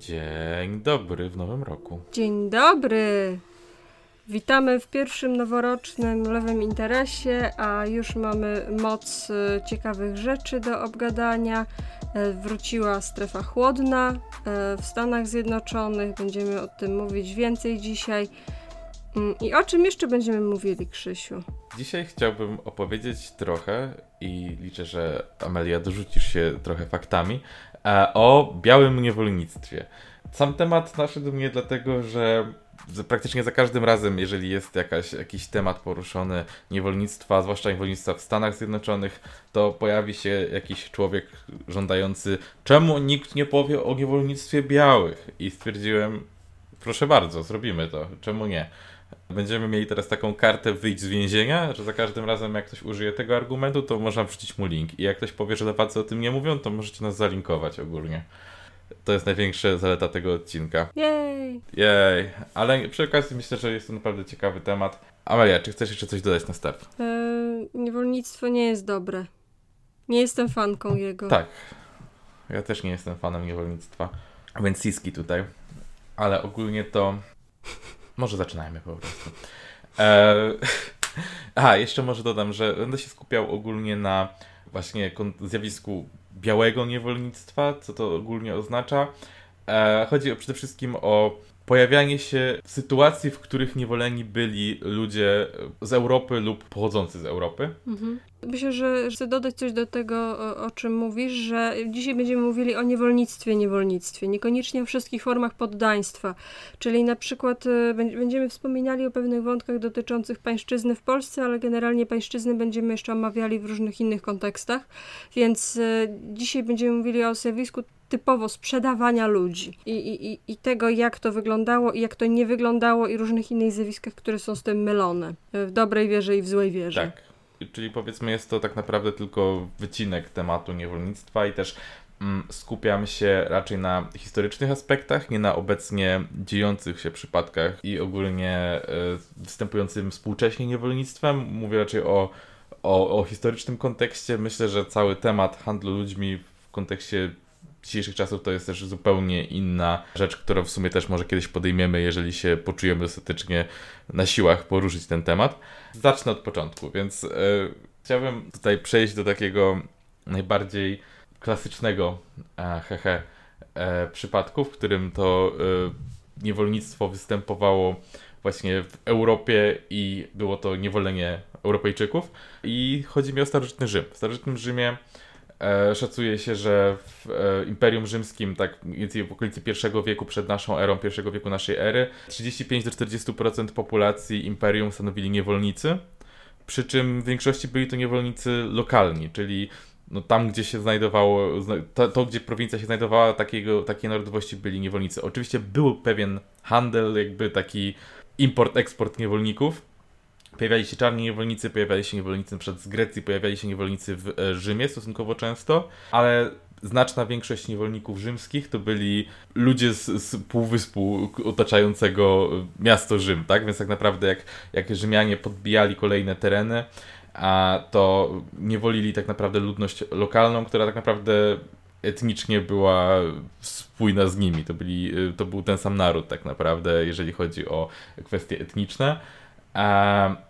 Dzień dobry w nowym roku. Dzień dobry. Witamy w pierwszym noworocznym lewym interesie, a już mamy moc y, ciekawych rzeczy do obgadania. E, Wróciła strefa chłodna e, w Stanach Zjednoczonych. Będziemy o tym mówić więcej dzisiaj. Mm, I o czym jeszcze będziemy mówili, Krzysiu? Dzisiaj chciałbym opowiedzieć trochę i liczę, że Amelia dorzucisz się trochę faktami e, o białym niewolnictwie. Sam temat naszedł mnie dlatego, że praktycznie za każdym razem, jeżeli jest jakaś, jakiś temat poruszony niewolnictwa, zwłaszcza niewolnictwa w Stanach Zjednoczonych, to pojawi się jakiś człowiek żądający, czemu nikt nie powie o niewolnictwie białych? I stwierdziłem, proszę bardzo, zrobimy to, czemu nie? Będziemy mieli teraz taką kartę wyjść z więzienia, że za każdym razem jak ktoś użyje tego argumentu, to można wrzucić mu link. I jak ktoś powie, że lewacy o tym nie mówią, to możecie nas zalinkować ogólnie. To jest największa zaleta tego odcinka. Jej! Jej, ale przy okazji myślę, że jest to naprawdę ciekawy temat. Amelia, czy chcesz jeszcze coś dodać na start? E, niewolnictwo nie jest dobre. Nie jestem fanką jego. Tak. Ja też nie jestem fanem niewolnictwa, więc Siski tutaj. Ale ogólnie to. Może zaczynajmy po prostu. Eee... A, jeszcze może dodam, że będę się skupiał ogólnie na właśnie zjawisku białego niewolnictwa, co to ogólnie oznacza. Eee, chodzi przede wszystkim o pojawianie się sytuacji, w których niewoleni byli ludzie z Europy lub pochodzący z Europy. Mhm. Myślę, że chcę dodać coś do tego, o, czym mówisz, że dzisiaj będziemy mówili o niewolnictwie, niewolnictwie, niekoniecznie o wszystkich formach poddaństwa. Czyli na przykład e, bę- będziemy wspominali o pewnych wątkach dotyczących pańszczyzny w Polsce, ale generalnie pańszczyzny będziemy jeszcze omawiali w różnych innych kontekstach. Więc e, dzisiaj będziemy mówili o zjawisku typowo sprzedawania ludzi I, i, i- i tego, jak to wyglądało i jak to nie wyglądało i różnych innych zjawiskach, które są z tym mylone. e, W dobrej wierze i w złej wierze. Tak. Czyli powiedzmy jest to tak naprawdę tylko wycinek tematu niewolnictwa i też mm, skupiam się raczej na historycznych aspektach, nie na obecnie dziejących się przypadkach i ogólnie y, występującym współcześnie niewolnictwem. Mówię raczej o, o, o historycznym kontekście. Myślę, że cały temat handlu ludźmi w kontekście dzisiejszych czasów to jest też zupełnie inna rzecz, którą w sumie też może kiedyś podejmiemy, jeżeli się poczujemy dostatecznie na siłach poruszyć ten temat. Zacznę od początku, więc e, chciałbym tutaj przejść do takiego najbardziej klasycznego e, hehe, e, przypadku, w którym to e, niewolnictwo występowało właśnie w Europie i było to niewolenie Europejczyków. I chodzi mi o starożytny Rzym. W starożytnym Rzymie E, szacuje się, że w e, Imperium Rzymskim, tak mniej więcej w okolicy I wieku przed naszą erą, pierwszego wieku naszej ery, 35-40% populacji imperium stanowili niewolnicy, przy czym w większości byli to niewolnicy lokalni, czyli no, tam, gdzie się znajdowało, zna- to, to gdzie prowincja się znajdowała, takiego, takiej narodowości byli niewolnicy. Oczywiście był pewien handel, jakby taki import-eksport niewolników, Pojawiali się czarni niewolnicy, pojawiali się niewolnicy np. z Grecji, pojawiali się niewolnicy w e, Rzymie stosunkowo często, ale znaczna większość niewolników rzymskich to byli ludzie z, z półwyspu otaczającego miasto Rzym, tak? Więc tak naprawdę jak, jak Rzymianie podbijali kolejne tereny, a to niewolili tak naprawdę ludność lokalną, która tak naprawdę etnicznie była spójna z nimi. To, byli, e, to był ten sam naród tak naprawdę, jeżeli chodzi o kwestie etniczne. A,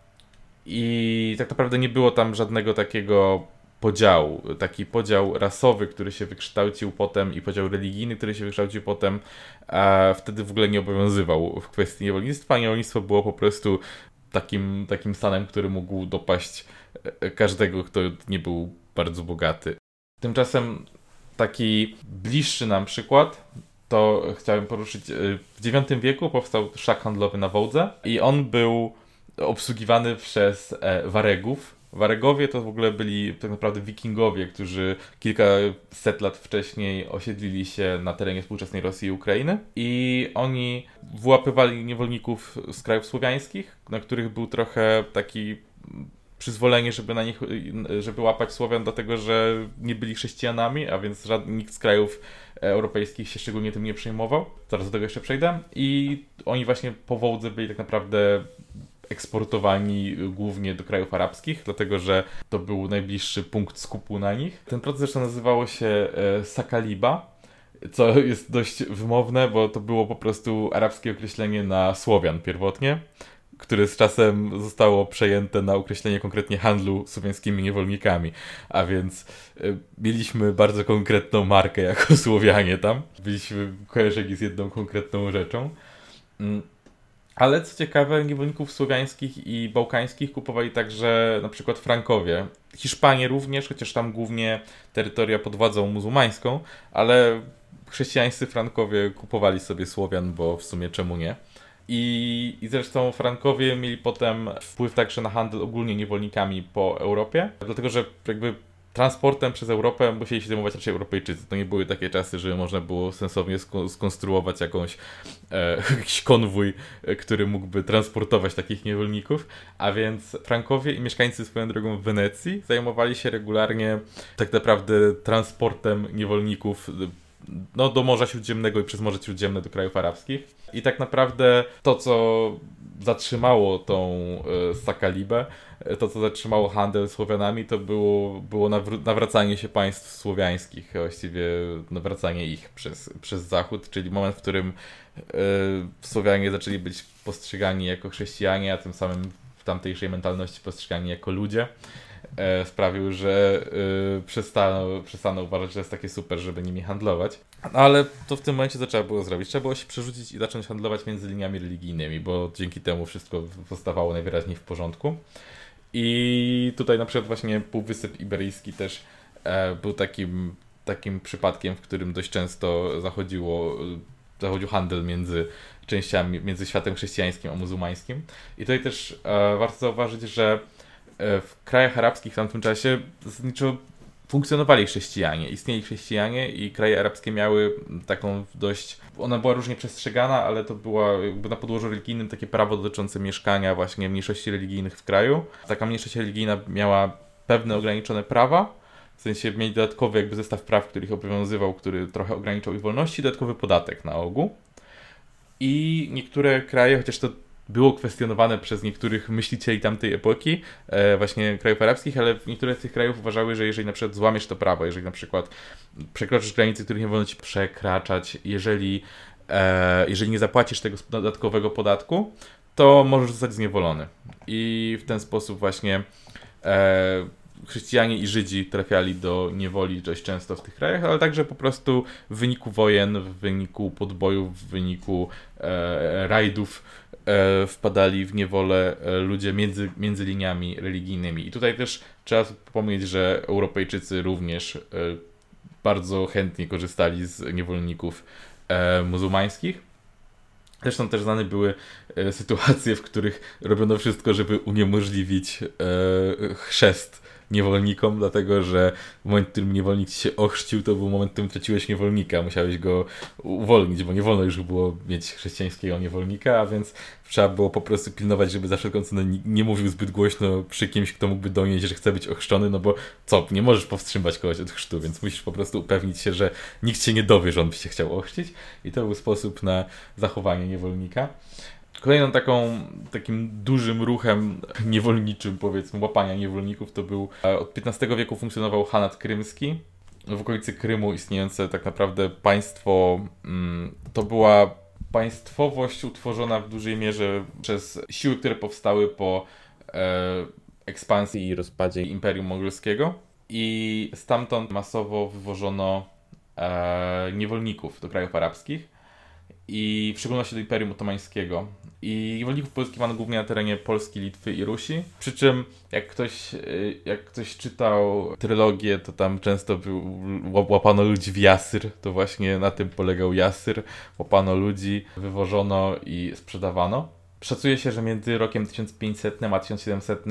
I tak naprawdę nie było tam żadnego takiego podziału. Taki podział rasowy, który się wykształcił potem i podział religijny, który się wykształcił potem, a wtedy w ogóle nie obowiązywał w kwestii niewolnictwa. Niewolnictwo było po prostu takim, takim stanem, który mógł dopaść e, każdego, kto nie był bardzo bogaty. Tymczasem taki bliższy nam przykład to chciałem poruszyć. y, W IX wieku powstał szlak handlowy na Wołdze i on był obsługiwany przez e, Waregów. Waregowie to w ogóle byli tak naprawdę wikingowie, którzy kilkaset lat wcześniej osiedlili się na terenie współczesnej Rosji i Ukrainy i oni wyłapywali niewolników z krajów słowiańskich, na których był trochę taki przyzwolenie, żeby na nich, żeby łapać Słowian, dlatego że nie byli chrześcijanami, a więc żaden, nikt z krajów europejskich się szczególnie tym nie przejmował. Zaraz do tego jeszcze przejdę. I oni właśnie po Wołdze byli tak naprawdę eksportowani głównie do krajów arabskich, dlatego że to był najbliższy punkt skupu na nich. Ten proces zresztą nazywało się e, Sakaliba co jest dość wymowne, bo to było po prostu arabskie określenie na Słowian pierwotnie, które z czasem zostało przejęte na określenie konkretnie handlu słowiańskimi niewolnikami. A więc y, mieliśmy bardzo konkretną markę jako Słowianie tam. Byliśmy kojarzeni z jedną konkretną rzeczą. Ale co ciekawe, niewolników słowiańskich i bałkańskich kupowali także na przykład Frankowie. Hiszpanie również, chociaż tam głównie terytoria pod władzą muzułmańską, ale chrześcijańscy Frankowie kupowali sobie Słowian, bo w sumie czemu nie. I, I zresztą Frankowie mieli potem wpływ także na handel ogólnie niewolnikami po Europie, dlatego że jakby transportem przez Europę musieli się zajmować raczej Europejczycy. To nie były takie czasy, że można było sensownie skonstruować jakąś, e, jakiś konwój, e, który mógłby transportować takich niewolników. A więc Frankowie i mieszkańcy swoją drogą w Wenecji zajmowali się regularnie tak naprawdę transportem niewolników no, do Morza Śródziemnego i przez Morze Śródziemne do krajów arabskich. I tak naprawdę to, co zatrzymało tą e, Sakalibę, e, to, co zatrzymało handel Słowianami, to było, było nawracanie się państw słowiańskich, właściwie nawracanie ich przez, przez Zachód, czyli moment, w którym e, Słowianie zaczęli być postrzegani jako chrześcijanie, a tym samym tamtejszej mentalności postrzegani jako ludzie e, sprawił, że e, przestano, przestano uważać, że to jest takie super, żeby nimi handlować. Ale to w tym momencie co trzeba było zrobić? Trzeba było się przerzucić i zacząć handlować między liniami religijnymi, bo dzięki temu wszystko postawało najwyraźniej w porządku. I tutaj na przykład właśnie Półwysep Iberyjski też e, był takim, takim przypadkiem, w którym dość często zachodziło, zachodził handel między częściami, między światem chrześcijańskim a muzułmańskim. I tutaj też e, warto zauważyć, że E, w krajach arabskich w tamtym czasie zasadniczo funkcjonowali chrześcijanie, istnieli chrześcijanie i kraje arabskie miały taką dość, ona była różnie przestrzegana, ale to była jakby na podłożu religijnym takie prawo dotyczące mieszkania właśnie mniejszości religijnych w kraju. Taka mniejszość religijna miała pewne ograniczone prawa, w sensie mieli dodatkowy jakby zestaw praw, który ich obowiązywał, który trochę ograniczał ich wolności, dodatkowy podatek na ogół. I niektóre kraje, chociaż to było kwestionowane przez niektórych myślicieli tamtej epoki, e, właśnie krajów arabskich, ale niektóre z tych krajów uważały, że jeżeli na przykład złamiesz to prawo, jeżeli na przykład przekroczysz granice, których nie wolno ci przekraczać, jeżeli, e, jeżeli nie zapłacisz tego dodatkowego podatku, to możesz zostać zniewolony. I w ten sposób właśnie e, chrześcijanie i Żydzi trafiali do niewoli dość często w tych krajach, ale także po prostu w wyniku wojen, w wyniku podbojów, w wyniku e, rajdów e, wpadali w niewolę e, ludzie między, między liniami religijnymi. I tutaj też trzeba wspomnieć, że Europejczycy również e, bardzo chętnie korzystali z niewolników e, muzułmańskich. Zresztą też znane były e, sytuacje, w których robiono wszystko, żeby uniemożliwić chrzest niewolnikom, dlatego że w momencie, w którym niewolnik się ochrzcił, to był moment, w którym traciłeś niewolnika, musiałeś go uwolnić, bo nie wolno już było mieć chrześcijańskiego niewolnika, a więc trzeba było po prostu pilnować, żeby za wszelką cenę nie mówił zbyt głośno przy kimś, kto mógłby donieść, że chce być ochrzczony, no bo co, nie możesz powstrzymać kogoś od chrztu, więc musisz po prostu upewnić się, że nikt się nie dowie, że on by się chciał ochrzcić i to był sposób na zachowanie niewolnika. Kolejną taką, takim dużym ruchem niewolniczym, powiedzmy, łapania niewolników to był e, od XV wieku funkcjonował Hanat Krymski. W okolicy Krymu istniejące tak naprawdę państwo, mm, to była państwowość utworzona w dużej mierze przez siły, które powstały po e, ekspansji i rozpadzie Imperium Mongolskiego. I stamtąd masowo wywożono e, niewolników do krajów arabskich i w szczególności do Imperium Otomańskiego. I niewolników pozyskiwano głównie na terenie Polski, Litwy i Rusi. Przy czym, jak ktoś, y, jak ktoś czytał trylogię, to tam często był, łapano ludzi w Jasyr. To właśnie na tym polegał Jasyr. Łapano ludzi, wywożono i sprzedawano. Szacuje się, że między rokiem 1500 a 1700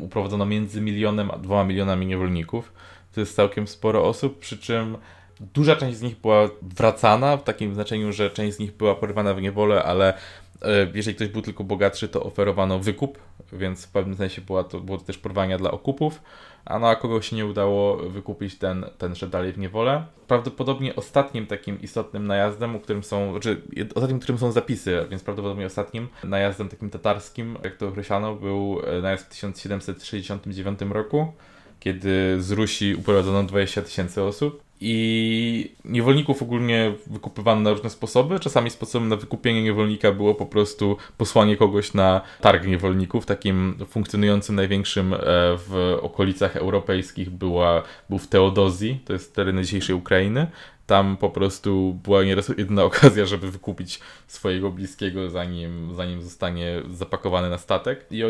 uprowadzono między milionem a dwoma milionami niewolników. To jest całkiem sporo osób, przy czym Duża część z nich była wracana, w takim znaczeniu, że część z nich była porywana w niewolę, ale e, jeżeli ktoś był tylko bogatszy, to oferowano wykup, więc w pewnym sensie była to, było to też porwania dla okupów, a no a się nie udało wykupić, ten, ten szedł dalej w niewolę. Prawdopodobnie ostatnim takim istotnym najazdem, u którym są, znaczy ostatnim, którym są zapisy, więc prawdopodobnie ostatnim najazdem takim tatarskim, jak to określano, był e, najazd w 1769 roku, kiedy z Rusi uprowadzono 20 tysięcy osób I niewolników ogólnie wykupywano na różne sposoby. Czasami sposobem na wykupienie niewolnika było po prostu posłanie kogoś na targ niewolników. Takim funkcjonującym największym e, w okolicach europejskich była, był w Teodozji, to jest teren dzisiejszej Ukrainy. Tam po prostu była nieraz jedyna okazja, żeby wykupić swojego bliskiego, zanim, zanim zostanie zapakowany na statek. I o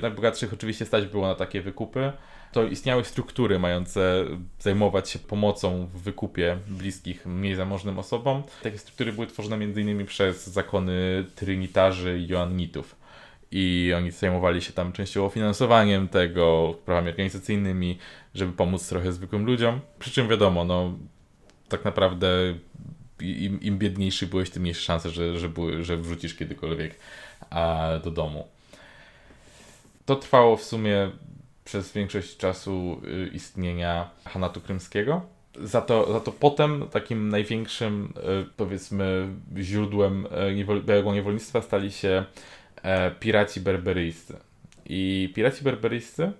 najbogatszych oczywiście stać było na takie wykupy, to istniały struktury mające zajmować się pomocą w wykupie bliskich, mniej zamożnym osobom. Takie struktury były tworzone m.in. przez zakony trynitarzy i joannitów. I oni zajmowali się tam częściowo finansowaniem tego, sprawami organizacyjnymi, żeby pomóc trochę zwykłym ludziom. Przy czym wiadomo, no tak naprawdę im, im biedniejszy byłeś, tym mniejsze szanse, że, że, że wrzucisz kiedykolwiek a, do domu. To trwało w sumie przez większość czasu y, istnienia Hanatu Krymskiego. Za to, za to potem takim największym, y, powiedzmy, źródłem y, białego niewolnictwa stali się e, piraci berberyjscy. I piraci berberyjscy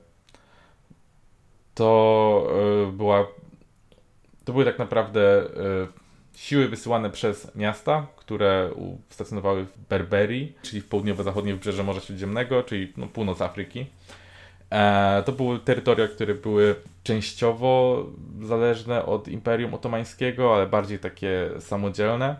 to była to były tak naprawdę siły wysyłane przez miasta, które stacjonowały w Berberii, czyli w południowo-zachodnie wybrzeże Morza Śródziemnego, czyli no, północ Afryki. E, to były terytoria, które były częściowo zależne od Imperium Otomańskiego, ale bardziej takie samodzielne.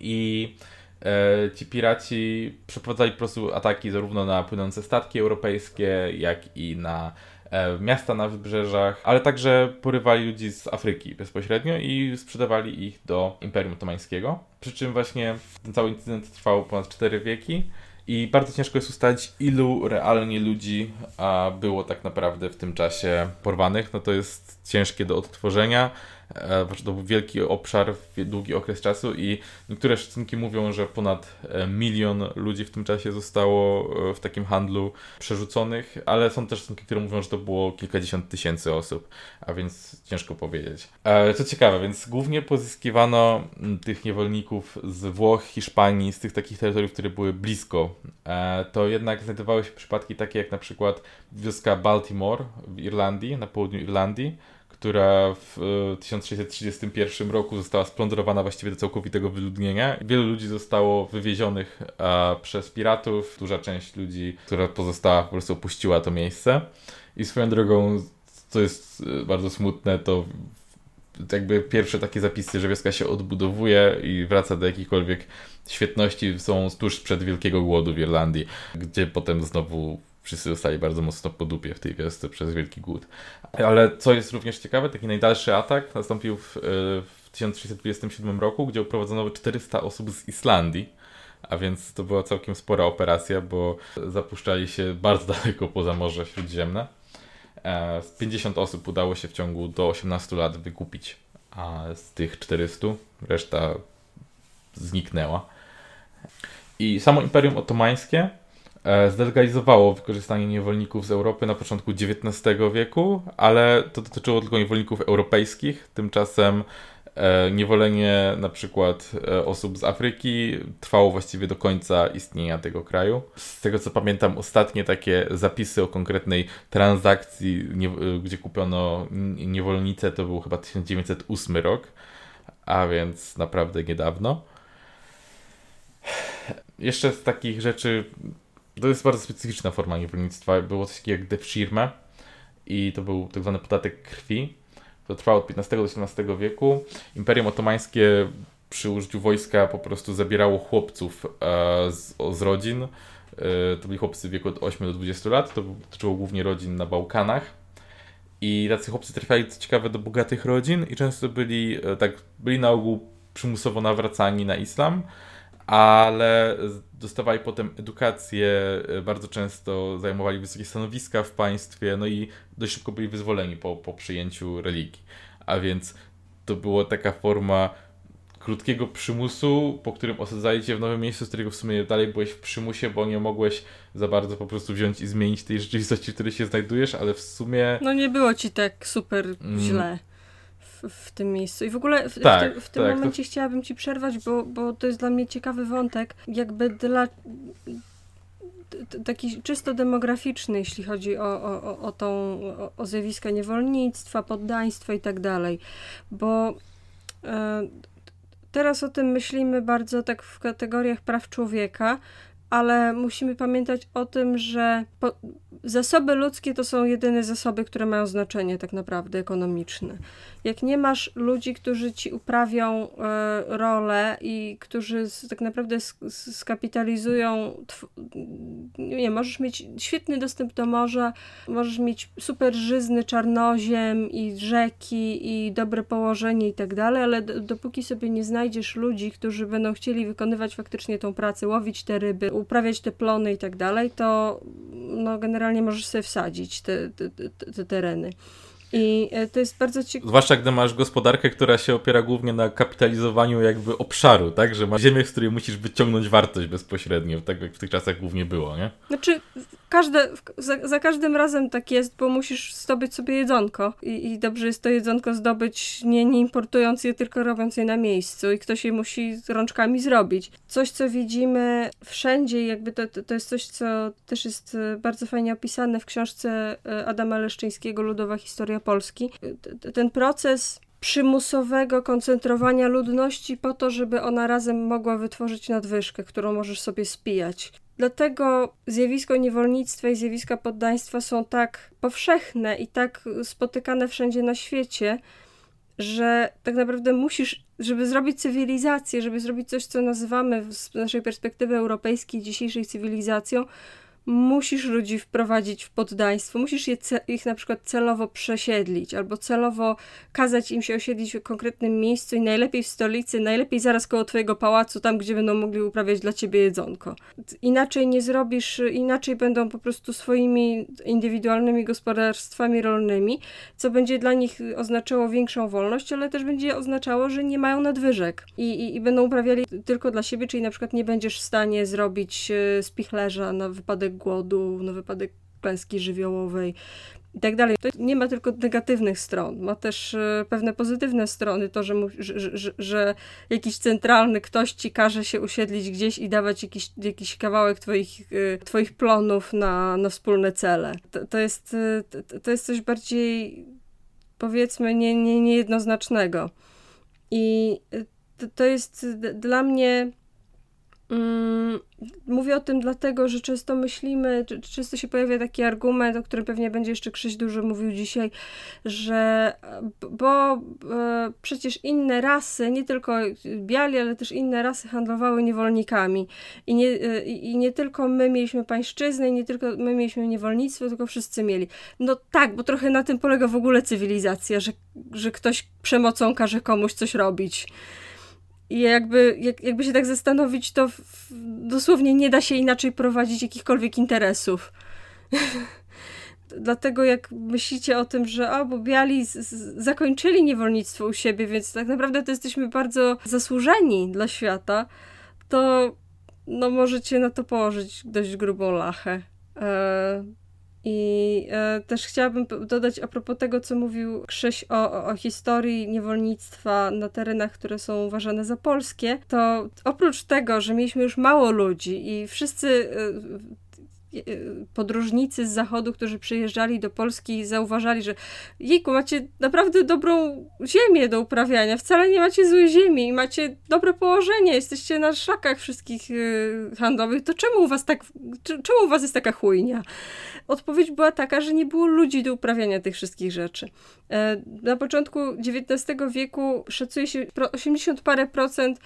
I e, ci piraci przeprowadzali po prostu ataki zarówno na płynące statki europejskie, jak i na e, miasta na wybrzeżach, ale także porywali ludzi z Afryki bezpośrednio i sprzedawali ich do Imperium Otomańskiego. Przy czym właśnie ten cały incydent trwał ponad 4 wieki. I bardzo ciężko jest ustalić, ilu realnie ludzi a, było tak naprawdę w tym czasie porwanych. No to jest ciężkie do odtworzenia. E, to był wielki obszar, długi okres czasu i niektóre szacunki mówią, że ponad e, milion ludzi w tym czasie zostało e, w takim handlu przerzuconych, ale są też szacunki, które mówią, że to było kilkadziesiąt tysięcy osób, a więc ciężko powiedzieć. Co ciekawe, więc głównie pozyskiwano tych niewolników z Włoch, Hiszpanii, z tych takich terytoriów, które były blisko. To jednak znajdowały się przypadki takie jak na przykład wioska Baltimore w Irlandii, na południu Irlandii, która w 1631 e, roku została splądrowana właściwie do całkowitego wyludnienia. Wielu ludzi zostało wywiezionych a, przez piratów, duża część ludzi, która pozostała, po prostu opuściła to miejsce. I swoją drogą, co jest e, bardzo smutne, to jakby pierwsze takie zapisy, że wioska się odbudowuje i wraca do jakiejkolwiek świetności są tuż sprzed Wielkiego Głodu w Irlandii, gdzie potem znowu wszyscy zostali bardzo mocno po dupie w tej wiosce przez Wielki Głód. Ale co jest również ciekawe, taki najdalszy atak nastąpił w, w 1327 roku, gdzie uprowadzono 400 osób z Islandii. A więc to była całkiem spora operacja, bo zapuszczali się bardzo daleko poza Morze Śródziemne. 50 e, osób udało się w ciągu do 18 lat wykupić, a z tych 400 reszta zniknęła. I samo Imperium Otomańskie zdelegalizowało wykorzystanie niewolników z Europy na początku XIX wieku, ale to dotyczyło tylko niewolników europejskich. Tymczasem e, niewolenie na przykład e, osób z Afryki trwało właściwie do końca istnienia tego kraju. Z tego co pamiętam, ostatnie takie zapisy o konkretnej transakcji, gdzie kupiono niewolnicę, to był chyba 1908 rok, a więc naprawdę niedawno. Jeszcze z takich rzeczy to jest bardzo specyficzna forma niewolnictwa. Było coś takiego jak defshirme i to był tak zwany podatek krwi. To trwało od XV do XVII wieku. Imperium Otomańskie przy użyciu wojska po prostu zabierało chłopców e, z, z rodzin. E, to byli chłopcy w wieku od 8 do 20 lat. To dotyczyło głównie rodzin na Bałkanach. I tacy chłopcy trafiali, co ciekawe, do bogatych rodzin i często byli, e, tak, byli na ogół przymusowo nawracani na islam ale dostawali potem edukację, e, bardzo często zajmowali wysokie stanowiska w państwie, no i dość szybko byli wyzwoleni po, po przyjęciu religii. A więc to była taka forma krótkiego przymusu, po którym osadzali cię w nowym miejscu, z którego w sumie dalej byłeś w przymusie, bo nie mogłeś za bardzo po prostu wziąć i zmienić tej rzeczywistości, w której się znajdujesz, ale w sumie... No nie było ci tak super mm. W, tym miejscu. I w ogóle w, tak, w, tym, w tym tak, momencie to... chciałabym ci przerwać, bo, bo to jest dla mnie ciekawy wątek. Jakby dla taki czysto demograficzny, jeśli chodzi o, o, o, tą, o, o zjawiska niewolnictwa, poddaństwa i tak dalej. Bo e, teraz o tym myślimy bardzo tak w kategoriach praw człowieka, ale musimy pamiętać o tym, że po, zasoby ludzkie to są jedyne zasoby, które mają znaczenie tak naprawdę ekonomiczne. Jak nie masz ludzi, którzy ci uprawią e, rolę i którzy tak naprawdę skapitalizują, nie możesz mieć świetny dostęp do morza, możesz mieć super żyzny czarnoziem i rzeki i dobre położenie i tak dalej, ale dopóki sobie nie znajdziesz ludzi, którzy będą chcieli wykonywać faktycznie tą pracę, łowić te ryby, uprawiać te plony i tak dalej, to no, generalnie możesz sobie wsadzić te, te, te, te tereny. I e, to jest bardzo ciekawe. Zwłaszcza gdy masz gospodarkę, która się opiera głównie na kapitalizowaniu jakby obszaru, tak? Że masz ziemię, z której musisz wyciągnąć wartość bezpośrednio, tak jak w tych czasach głównie było, nie? Znaczy, każde, za, za każdym razem tak jest, bo musisz zdobyć sobie jedzonko I, i dobrze jest to jedzonko zdobyć nie, nie importując je, tylko robiąc je na miejscu i ktoś je musi rączkami zrobić. Coś, co widzimy wszędzie jakby to, to, jest coś, co też jest e, bardzo fajnie opisane w książce e, Adama Leszczyńskiego Ludowa Historia Polski. Ten proces przymusowego koncentrowania ludności po to, żeby ona razem mogła wytworzyć nadwyżkę, którą możesz sobie spijać. Dlatego zjawisko niewolnictwa i zjawiska poddaństwa są tak powszechne i tak spotykane wszędzie na świecie, że tak naprawdę musisz, żeby zrobić cywilizację, żeby zrobić coś, co nazywamy z naszej perspektywy europejskiej dzisiejszej cywilizacją, musisz ludzi wprowadzić w poddaństwo, musisz je ich na przykład celowo przesiedlić albo celowo kazać im się osiedlić w konkretnym miejscu i najlepiej w stolicy, najlepiej zaraz koło twojego pałacu, tam gdzie będą mogli uprawiać dla ciebie jedzonko. Inaczej nie zrobisz, inaczej będą po prostu swoimi indywidualnymi gospodarstwami rolnymi, co będzie dla nich oznaczało większą wolność, ale też będzie oznaczało, że nie mają nadwyżek i, i, i będą uprawiali tylko dla siebie, czyli na przykład nie będziesz w stanie zrobić e, spichlerza na wypadek głodu, na wypadek klęski żywiołowej i tak dalej. To nie ma tylko negatywnych stron, ma też e, pewne pozytywne strony, to, że, że, że, że, jakiś centralny ktoś ci każe się usiedlić gdzieś i dawać jakiś, jakiś kawałek twoich, e, twoich plonów na, na wspólne cele. To, to, jest, e, to, jest coś bardziej, powiedzmy, nie, nie, niejednoznacznego. I to, to jest dla mnie mówię o tym dlatego, że często myślimy, często się pojawia taki argument, o którym pewnie będzie jeszcze Krzyś dużo mówił dzisiaj, że bo e, przecież inne rasy, nie tylko biali, ale też inne rasy handlowały niewolnikami i nie, e, i nie tylko my mieliśmy pańszczyznę, i nie tylko my mieliśmy niewolnictwo, tylko wszyscy mieli. No tak, bo trochę na tym polega w ogóle cywilizacja, że, że ktoś przemocą każe komuś coś robić. I jakby, jak, jakby się tak zastanowić, to w, dosłownie nie da się inaczej prowadzić jakichkolwiek interesów. Dlatego jak myślicie o tym, że o, bo biali z, z, zakończyli niewolnictwo u siebie, więc tak naprawdę to jesteśmy bardzo zasłużeni dla świata, to no możecie na to położyć dość grubą lachę. E, i e, też chciałabym dodać a propos tego, co mówił Krzyś o, o, historii niewolnictwa na terenach, które są uważane za polskie, to oprócz tego, że mieliśmy już mało ludzi i wszyscy e, podróżnicy z zachodu, którzy przyjeżdżali do Polski, zauważali, że jejku, macie naprawdę dobrą ziemię do uprawiania, wcale nie macie złej ziemi i macie dobre położenie, jesteście na szlakach wszystkich y, handlowych, to czemu u was tak, czemu u was jest taka chujnia? Odpowiedź była taka, że nie było ludzi do uprawiania tych wszystkich rzeczy. E, na początku XIX wieku szacuje się 80 parę procent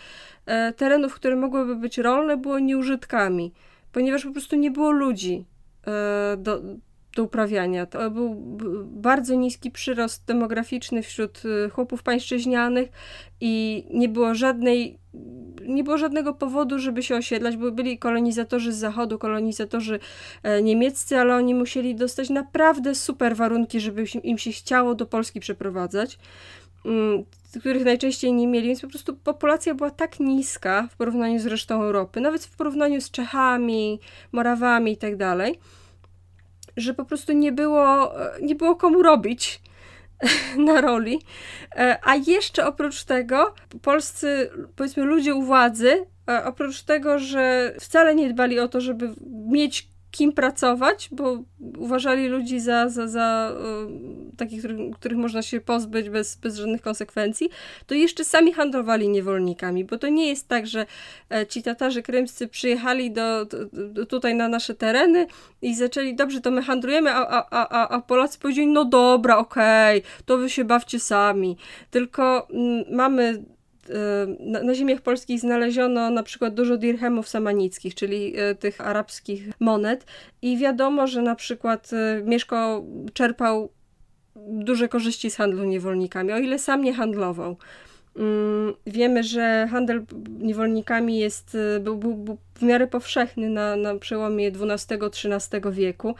e, terenów, które mogłyby być rolne, było nieużytkami ponieważ po prostu nie było ludzi e, do, do uprawiania. To był bardzo niski przyrost demograficzny wśród e, chłopów pańszczyźnianych i nie było żadnej nie było żadnego powodu, żeby się osiedlać, bo byli kolonizatorzy z zachodu, kolonizatorzy e, niemieccy, ale oni musieli dostać naprawdę super warunki, żeby im się chciało do Polski przeprowadzać. Mm, których najczęściej nie mieli, więc po prostu populacja była tak niska w porównaniu z resztą Europy, nawet w porównaniu z Czechami, Morawami i tak że po prostu nie było, nie było komu robić na roli. E, a jeszcze oprócz tego, polscy, powiedzmy, ludzie u władzy, e, oprócz tego, że wcale nie dbali o to, żeby mieć kim pracować, bo uważali ludzi za, za, za y, takich, których, których można się pozbyć bez, bez żadnych konsekwencji, to jeszcze sami handlowali niewolnikami, bo to nie jest tak, że e, ci Tatarzy krymscy przyjechali do, do tutaj na nasze tereny i zaczęli, dobrze, to my handlujemy, a, a, a, a Polacy powiedzieli, no dobra, okej, okay, to wy się bawcie sami. Tylko mm, mamy na, na ziemiach polskich znaleziono na przykład dużo dirhemów samanickich, czyli e, tych arabskich monet i wiadomo, że na przykład e, Mieszko czerpał duże korzyści z handlu niewolnikami, o ile sam nie handlował. Mm, wiemy, że handel niewolnikami jest, e, był, był, był w miarę powszechny na, na przełomie XII-XIII wieku.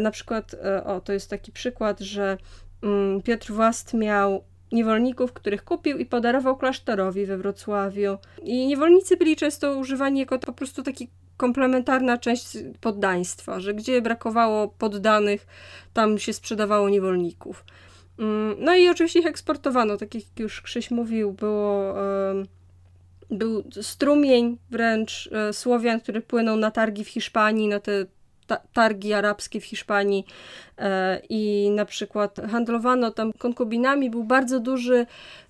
Na przykład, o, to jest taki przykład, że mm, Piotr Włast miał niewolników, których kupił i podarował klasztorowi we Wrocławiu. I niewolnicy byli często używani jako po prostu taki komplementarna część poddaństwa, że gdzie brakowało poddanych, tam się sprzedawało niewolników. Mm, no i oczywiście ich eksportowano, tak jak już Krzyś mówił, było, był strumień wręcz e, Słowian, który płynął na targi w Hiszpanii, na te targi arabskie w Hiszpanii e, i na przykład handlowano tam konkubinami, był bardzo duży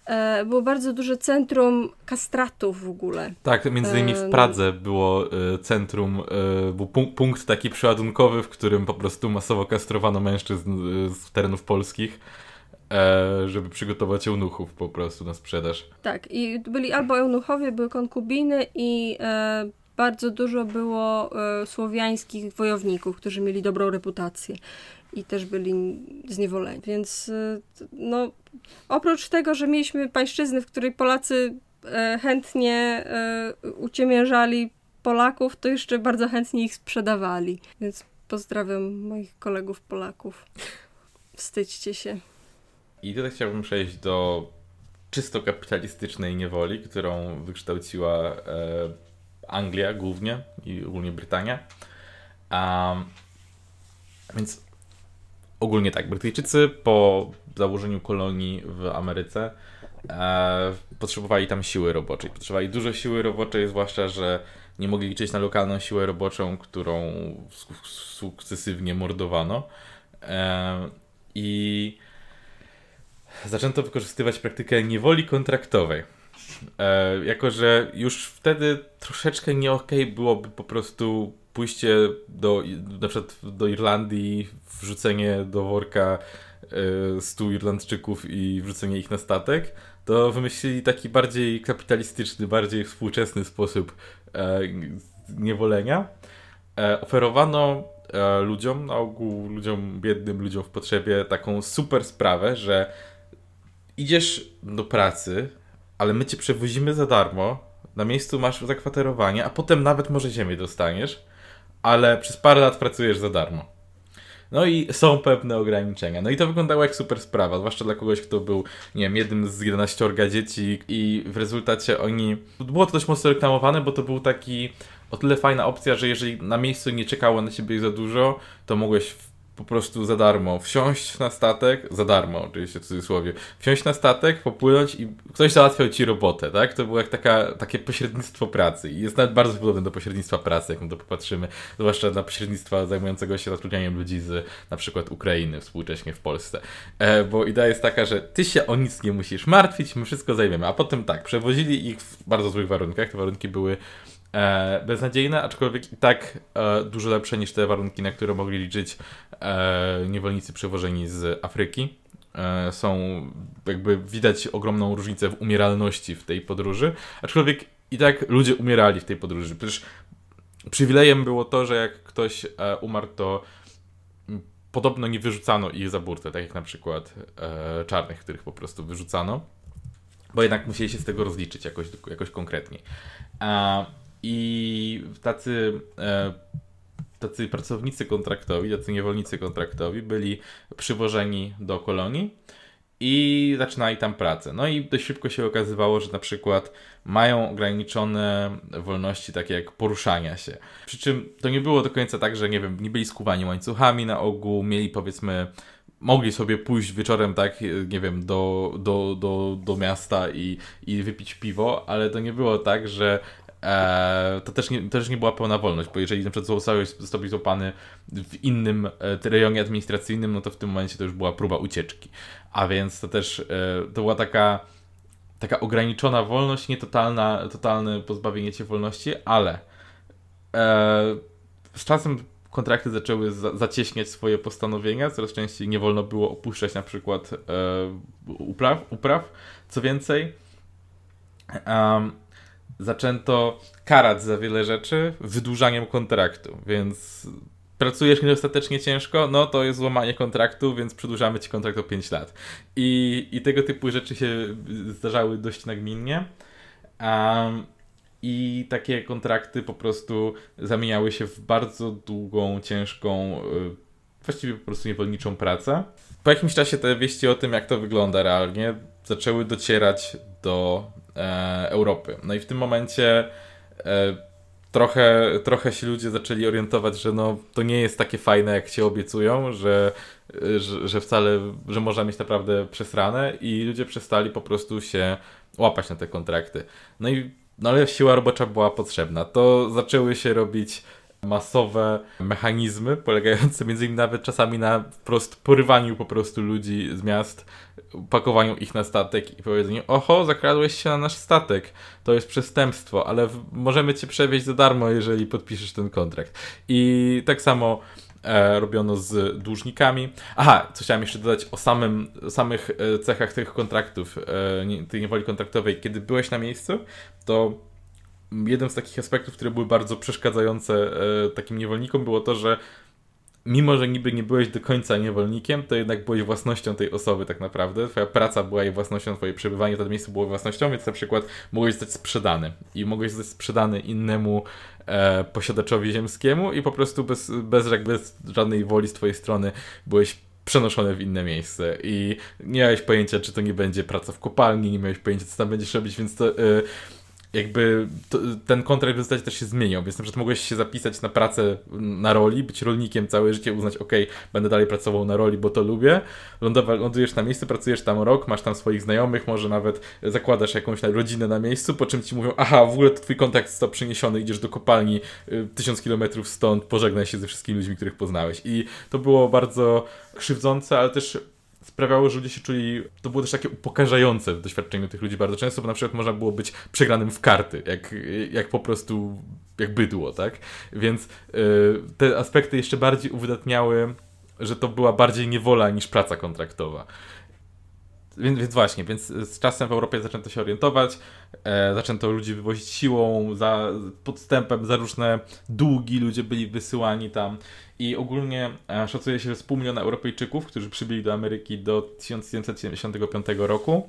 e, było bardzo duże centrum kastratów w ogóle. Tak, między innymi w e, Pradze było centrum, był punkt taki przeładunkowy, w którym po prostu masowo kastrowano mężczyzn z terenów polskich żeby przygotować eunuchów po prostu na sprzedaż. Tak, i byli albo eunuchowie, były konkubiny i bardzo dużo było e, słowiańskich wojowników, którzy mieli dobrą reputację i też byli zniewoleni. Więc e, no, oprócz tego, że mieliśmy pańszczyznę, w której Polacy e, chętnie uciemiężali Polaków, to jeszcze bardzo chętnie ich sprzedawali. Więc pozdrawiam moich kolegów Polaków. Wstydźcie się. I tutaj chciałbym przejść do czysto kapitalistycznej niewoli, którą wykształciła e, Anglia głównie i ogólnie Brytania. Więc ogólnie tak, Brytyjczycy po założeniu kolonii w Ameryce e, potrzebowali tam siły roboczej. Potrzebowali dużo siły roboczej, zwłaszcza, że nie mogli liczyć na lokalną siłę roboczą, którą sukcesywnie mordowano. E, I zaczęto wykorzystywać praktykę niewoli kontraktowej. E, jako, że już wtedy troszeczkę nie okej okay byłoby po prostu pójście do, na przykład do Irlandii, wrzucenie do worka e, 100 Irlandczyków i wrzucenie ich na statek, to wymyślili taki bardziej kapitalistyczny, bardziej współczesny sposób e, niewolenia. E, oferowano e, ludziom, na ogół ludziom biednym, ludziom w potrzebie, taką super sprawę, że idziesz do pracy, ale my cię przewozimy za darmo, na miejscu masz zakwaterowanie, a potem nawet może ziemię dostaniesz, ale przez parę lat pracujesz za darmo. No i są pewne ograniczenia. No i to wyglądało jak super sprawa, zwłaszcza dla kogoś, kto był, nie wiem, jednym z 11 dzieci i w rezultacie oni... Było to dość mocno reklamowane, bo to był taki o tyle fajna opcja, że jeżeli na miejscu nie czekało na ciebie za dużo, to mogłeś po prostu za darmo. Wsiąść na statek, za darmo oczywiście w cudzysłowie, wsiąść na statek, popłynąć i ktoś załatwiał ci robotę, tak? To było jak taka, takie pośrednictwo pracy. I jest nawet bardzo podobne do pośrednictwa pracy, jak na to popatrzymy, zwłaszcza na pośrednictwa zajmującego się zatrudnianiem ludzi z na przykład Ukrainy współcześnie w Polsce. E, bo idea jest taka, że ty się o nic nie musisz martwić, my wszystko zajmiemy, a potem tak, przewozili ich w bardzo złych warunkach, te warunki były e, beznadziejne, aczkolwiek i tak e, dużo lepsze niż te warunki, na które mogli liczyć e, niewolnicy przewożeni z Afryki. E, są, jakby widać ogromną różnicę w umieralności w tej podróży, aczkolwiek i tak ludzie umierali w tej podróży. Przecież przywilejem było to, że jak ktoś e, umarł, to podobno nie wyrzucano ich za burtę, tak jak na przykład e, czarnych, których po prostu wyrzucano, bo jednak musieli się z tego rozliczyć jakoś, jakoś konkretniej. A i tacy, e, tacy pracownicy kontraktowi, tacy niewolnicy kontraktowi byli przywożeni do kolonii i zaczynali tam pracę. No i dość szybko się okazywało, że na przykład mają ograniczone wolności takie jak poruszania się. Przy czym to nie było do końca tak, że nie wiem, nie byli skuwani łańcuchami na ogół, mieli powiedzmy mogli sobie pójść wieczorem, tak, nie wiem, do, do, do, do miasta i, i wypić piwo, ale to nie było tak, że to, też nie, to też nie była pełna wolność, bo jeżeli na przykład zostałeś, zostałeś złapany w innym e, rejonie administracyjnym, no to w tym momencie to już była próba ucieczki. A więc to też e, to była taka taka ograniczona wolność, nie totalna, totalne pozbawienie cię wolności, ale e, z czasem kontrakty zaczęły za, zacieśniać swoje postanowienia, coraz częściej nie wolno było opuszczać na przykład e, upraw, upraw. Co więcej, um, zaczęto karać za wiele rzeczy wydłużaniem kontraktu, więc pracujesz niedostatecznie ciężko, no to jest złamanie kontraktu, więc przedłużamy ci kontrakt o 5 lat. I, i tego typu rzeczy się zdarzały dość nagminnie. Um, I takie kontrakty po prostu zamieniały się w bardzo długą, ciężką, y, właściwie po prostu niewolniczą pracę. Po jakimś czasie te wieści o tym, jak to wygląda realnie, zaczęły docierać do Europy. No i w tym momencie e, trochę, trochę się ludzie zaczęli orientować, że no, to nie jest takie fajne, jak się obiecują, że, że, że wcale, że można mieć naprawdę przesrane i ludzie przestali po prostu się łapać na te kontrakty. No i no ale siła robocza była potrzebna. To zaczęły się robić masowe mechanizmy, polegające między innymi nawet czasami na wprost porywaniu po prostu ludzi z miast, pakowaniu ich na statek i powiedzeniu, oho, zakradłeś się na nasz statek, to jest przestępstwo, ale możemy cię przewieźć za darmo, jeżeli podpiszesz ten kontrakt. I tak samo e, robiono z dłużnikami. Aha, co chciałem jeszcze dodać o samym, samych e, cechach tych kontraktów, e, tej niewoli kontraktowej. Kiedy byłeś na miejscu, to jeden z takich aspektów, które były bardzo przeszkadzające e, takim niewolnikom, było to, że mimo, że niby nie byłeś do końca niewolnikiem, to jednak byłeś własnością tej osoby tak naprawdę. Twoja praca była jej własnością, twoje przebywanie w tym miejscu było własnością, więc na przykład mogłeś zostać sprzedany i mogłeś zostać sprzedany innemu e, posiadaczowi ziemskiemu i po prostu bez, bez, bez żadnej woli z twojej strony byłeś przenoszony w inne miejsce i nie miałeś pojęcia, czy to nie będzie praca w kopalni, nie miałeś pojęcia, co tam będziesz robić, więc to... E, jakby to, ten kontrakt w zasadzie też się zmieniał, więc na przykład mogłeś się zapisać na pracę na roli, być rolnikiem całe życie, uznać, ok, będę dalej pracował na roli, bo to lubię, Lądowa, lądujesz na miejscu, pracujesz tam rok, masz tam swoich znajomych, może nawet zakładasz jakąś rodzinę na miejscu, po czym ci mówią, aha, w ogóle to twój kontrakt został przeniesiony, idziesz do kopalni y, tysiąc kilometrów stąd, pożegnaj się ze wszystkimi ludźmi, których poznałeś. I to było bardzo krzywdzące, ale też sprawiało, że ludzie się czuli, to było też takie upokarzające w doświadczeniu tych ludzi bardzo często, bo na przykład można było być przegranym w karty, jak, jak po prostu, jak bydło, tak? Więc yy, te aspekty jeszcze bardziej uwydatniały, że to była bardziej niewola niż praca kontraktowa. Więc, więc, właśnie, więc z czasem w Europie zaczęto się orientować, e, zaczęto ludzi wywozić siłą, za podstępem, za różne długi ludzie byli wysyłani tam i ogólnie e, szacuje się, że z pół miliona Europejczyków, którzy przybyli do Ameryki do 1975 roku,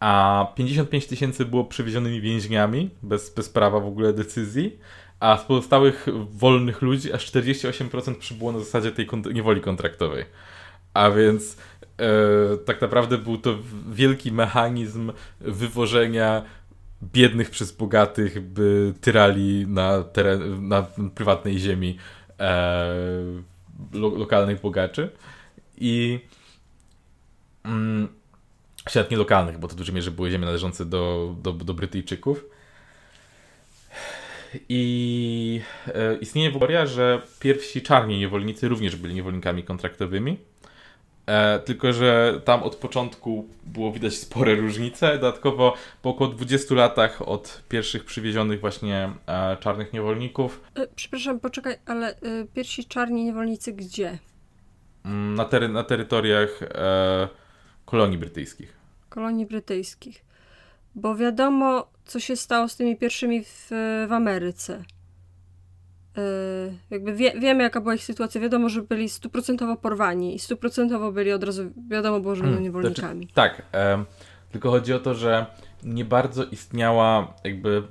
a 55 tysięcy było przywiezionymi więźniami, bez, bez prawa w ogóle decyzji, a z pozostałych wolnych ludzi aż 48% przybyło na zasadzie tej kont niewoli kontraktowej. A więc tak naprawdę był to wielki mechanizm wywożenia biednych przez bogatych, by tyrali na, teren, na prywatnej ziemi e, lo, lokalnych bogaczy. I mm, świat nie lokalnych, bo to w dużej mierze były ziemie należące do, do, do Brytyjczyków. I e, istnieje teoria, że pierwsi czarni niewolnicy również byli niewolnikami kontraktowymi E, tylko, że tam od początku było widać spore różnice. Dodatkowo po około 20 latach od pierwszych przywiezionych właśnie e, czarnych niewolników. E, przepraszam, poczekaj, ale e, pierwsi czarni niewolnicy gdzie? Mm, na, tery na terytoriach e, kolonii brytyjskich. Kolonii brytyjskich. Bo wiadomo, co się stało z tymi pierwszymi w, w Ameryce. Yy, jakby wie, wiemy, jaka była ich sytuacja. Wiadomo, że byli stuprocentowo porwani i stuprocentowo byli od razu, wiadomo było, że będą hmm, niewolnikami. Znaczy, tak, e, tylko chodzi o to, że nie bardzo istniała jakby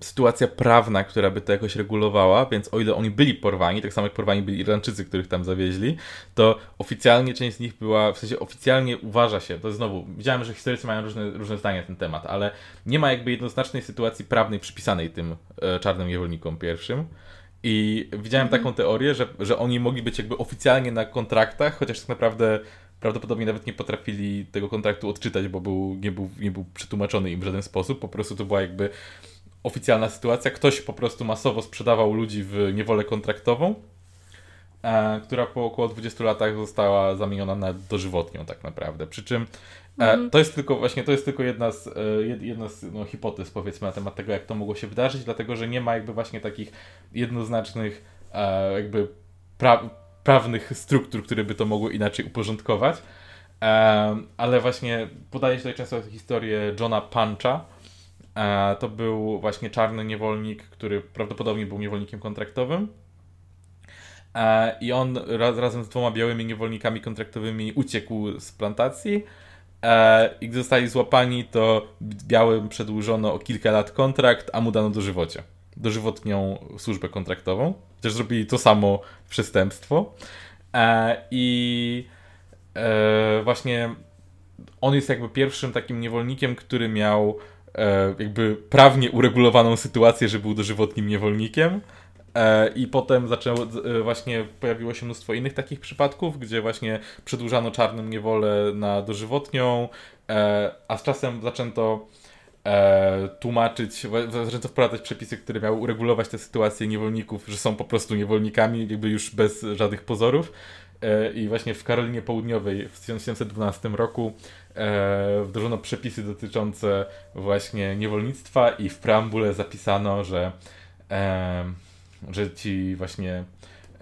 sytuacja prawna, która by to jakoś regulowała, więc o ile oni byli porwani, tak samo jak porwani byli Irlandczycy, których tam zawieźli, to oficjalnie część z nich była, w sensie oficjalnie uważa się, to znowu, widziałem, że historycy mają różne, różne zdania na ten temat, ale nie ma jakby jednoznacznej sytuacji prawnej przypisanej tym e, czarnym niewolnikom pierwszym, i widziałem mhm. taką teorię, że, że oni mogli być jakby oficjalnie na kontraktach, chociaż tak naprawdę prawdopodobnie nawet nie potrafili tego kontraktu odczytać, bo był, nie, był, nie był przetłumaczony im w żaden sposób. Po prostu to była jakby oficjalna sytuacja. Ktoś po prostu masowo sprzedawał ludzi w niewolę kontraktową, e, która po około 20 latach została zamieniona na dożywotnią tak naprawdę. Przy czym mhm. to jest tylko właśnie, to jest tylko jedna z, jedna z no, hipotez powiedzmy na temat tego, jak to mogło się wydarzyć, dlatego, że nie ma jakby właśnie takich jednoznacznych jakby pra prawnych struktur, które by to mogły inaczej uporządkować. ale właśnie podaje się tutaj często historię Johna Puncha. E, to był właśnie czarny niewolnik, który prawdopodobnie był niewolnikiem kontraktowym. E, I on raz, razem z dwoma białymi niewolnikami kontraktowymi uciekł z plantacji. E, I zostali złapani, to białym przedłużono o kilka lat kontrakt, a mu dano dożywocie. Dożywotnią służbę kontraktową. Też zrobili to samo przestępstwo. I właśnie on jest jakby pierwszym takim niewolnikiem, który miał e, jakby prawnie uregulowaną sytuację, że był dożywotnim niewolnikiem. E, I potem zaczęło, e, właśnie pojawiło się mnóstwo innych takich przypadków, gdzie właśnie przedłużano czarnym niewolę na dożywotnią, e, a z czasem zaczęto tłumaczyć, zaczęto wprowadzać przepisy, które miały uregulować tę sytuację niewolników, że są po prostu niewolnikami, jakby już bez żadnych pozorów. I właśnie w Karolinie Południowej w 1712 roku wdrożono przepisy dotyczące właśnie niewolnictwa i w preambule zapisano, że, że ci właśnie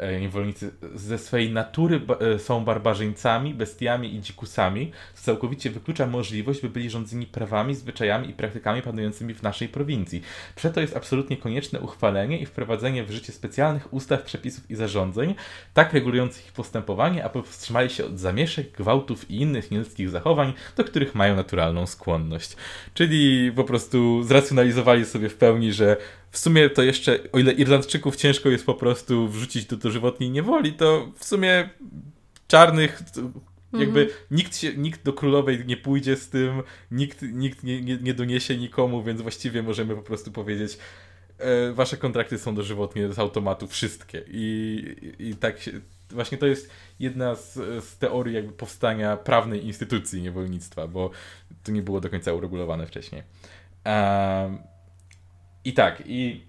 E, niewolnicy ze swojej natury e, są barbarzyńcami, bestiami i dzikusami, co całkowicie wyklucza możliwość, by byli rządzeni prawami, zwyczajami i praktykami panującymi w naszej prowincji. Przeto jest absolutnie konieczne uchwalenie i wprowadzenie w życie specjalnych ustaw, przepisów i zarządzeń, tak regulujących ich postępowanie, aby powstrzymali się od zamieszek, gwałtów i innych nieludzkich zachowań, do których mają naturalną skłonność. Czyli po prostu zracjonalizowali sobie w pełni, że w sumie to jeszcze, o ile Irlandczyków ciężko jest po prostu wrzucić do dożywotniej niewoli, to w sumie czarnych jakby mhm. nikt, się, nikt do królowej nie pójdzie z tym, nikt, nikt nie, nie, nie doniesie nikomu, więc właściwie możemy po prostu powiedzieć e, wasze kontrakty są dożywotnie z automatu wszystkie i, i, i tak się, właśnie to jest jedna z, z teorii jakby powstania prawnej instytucji niewolnictwa, bo to nie było do końca uregulowane wcześniej. Um, i tak, i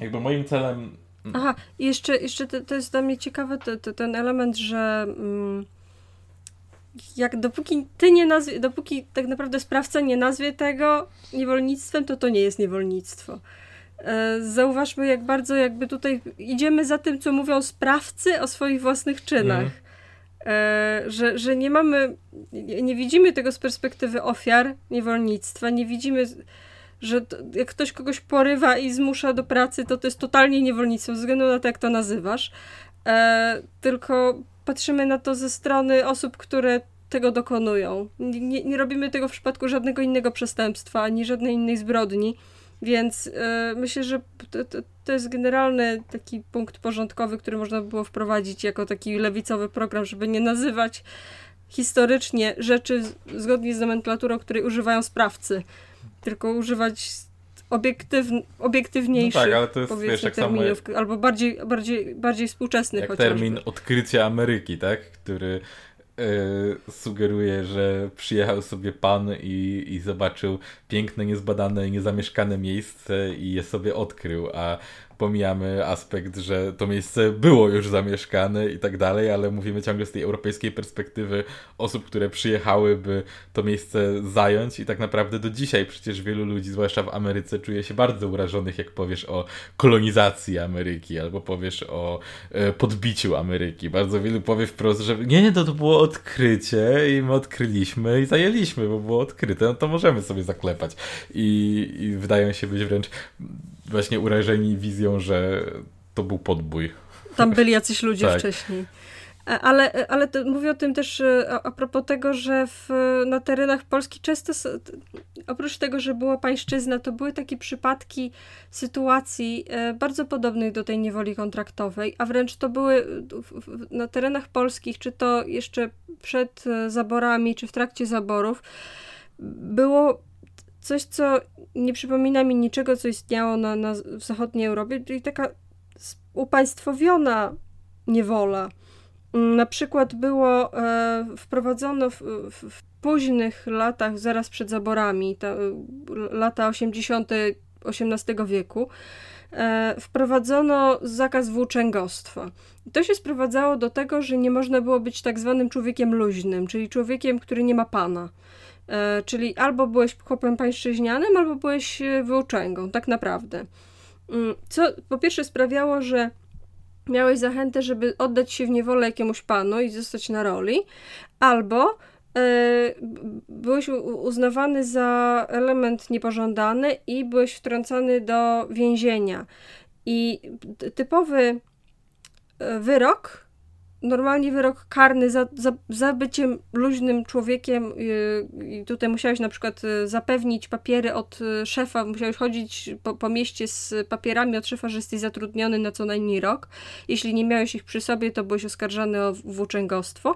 jakby moim celem. Aha, i jeszcze, jeszcze to, to jest dla mnie ciekawy to, to, ten element, że mm, jak dopóki ty nie nazwie, dopóki tak naprawdę sprawca nie nazwie tego niewolnictwem, to to nie jest niewolnictwo. E, zauważmy, jak bardzo jakby tutaj idziemy za tym, co mówią sprawcy o swoich własnych czynach. Mm. Że, że nie mamy, nie widzimy tego z perspektywy ofiar niewolnictwa, nie widzimy że to, jak ktoś kogoś porywa i zmusza do pracy, to to jest totalnie niewolnictwo, ze względu na to, jak to nazywasz. E, tylko patrzymy na to ze strony osób, które tego dokonują. Nie, nie robimy tego w przypadku żadnego innego przestępstwa, ani żadnej innej zbrodni. Więc e, myślę, że to, to, to, jest generalny taki punkt porządkowy, który można by było wprowadzić jako taki lewicowy program, żeby nie nazywać historycznie rzeczy zgodnie z nomenklaturą, której używają sprawcy tylko używać obiektyw, obiektywniejszych no tak, ale to jest, wiesz, jak terminów, jak, albo bardziej, bardziej, bardziej współczesnych jak chociażby. termin odkrycia Ameryki, tak? Który e, sugeruje, że przyjechał sobie pan i, i zobaczył piękne, niezbadane, niezamieszkane miejsce i je sobie odkrył, a pomijamy aspekt, że to miejsce było już zamieszkane i tak dalej, ale mówimy ciągle z tej europejskiej perspektywy osób, które przyjechały, by to miejsce zająć i tak naprawdę do dzisiaj przecież wielu ludzi, zwłaszcza w Ameryce, czuje się bardzo urażonych, jak powiesz o kolonizacji Ameryki albo powiesz o e, podbiciu Ameryki. Bardzo wielu powie wprost, że nie, to, to było odkrycie i my odkryliśmy i zajęliśmy, bo było odkryte, no to możemy sobie zaklepać. I, i wydają się być wręcz właśnie urażeni wizją, że to był podbój. Tam byli jacyś ludzie tak. wcześniej. E, ale, e, ale to, mówię o tym też e, a, a propos tego, że w, na terenach Polski często, oprócz tego, że była pańszczyzna, to były takie przypadki sytuacji bardzo podobnych do tej niewoli kontraktowej, a wręcz to były na terenach polskich, czy to jeszcze przed zaborami, czy w trakcie zaborów, było coś, co nie przypomina mi niczego, co istniało na, na, w zachodniej Europie, czyli taka upaństwowiona niewola. Mm, na przykład było e, wprowadzono w, w, w, późnych latach, zaraz przed zaborami, ta, lata 80., XVIII wieku, e, wprowadzono zakaz włóczęgostwa. to się sprowadzało do tego, że nie można było być tak zwanym człowiekiem luźnym, czyli człowiekiem, który nie ma pana. E, czyli albo byłeś chłopem pańszczyźnianym, albo byłeś e, włóczęgą, tak naprawdę. Mm, co po pierwsze sprawiało, że miałeś zachętę, żeby oddać się w niewolę jakiemuś panu i zostać na roli, albo e, byłeś uznawany za element niepożądany i byłeś wtrącany do więzienia. I typowy wyrok normalnie wyrok karny za, za, za byciem luźnym człowiekiem yy, i tutaj musiałeś na przykład y, zapewnić papiery od y, szefa, musiałeś chodzić po, po mieście z papierami od szefa, że jesteś zatrudniony na co najmniej rok. Jeśli nie miałeś ich przy sobie, to byłeś oskarżany o włóczęgostwo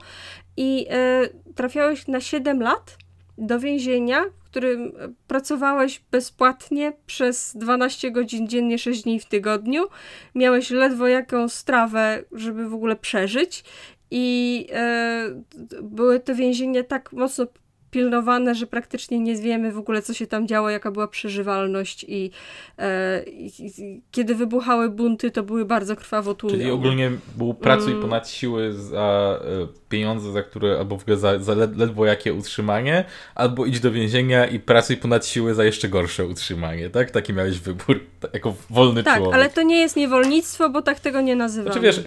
i yy, trafiałeś na 7 lat do więzienia, którym pracowałeś bezpłatnie przez 12 godzin dziennie, 6 dni w tygodniu. Miałeś ledwo jaką strawę, żeby w ogóle przeżyć. I e, były te więzienia tak mocno pilnowane, że praktycznie nie wiemy w ogóle, co się tam działo, jaka była przeżywalność i, e, i, i kiedy wybuchały bunty, to były bardzo krwawo tłumione. Czyli ogólnie był pracuj mm. ponad siły za e, pieniądze, za które, albo w ogóle za, za ledwo jakie utrzymanie, albo idź do więzienia i pracuj ponad siły za jeszcze gorsze utrzymanie, tak? Taki miałeś wybór, jako wolny tak, człowiek. Tak, ale to nie jest niewolnictwo, bo tak tego nie nazywamy. Znaczy wiesz,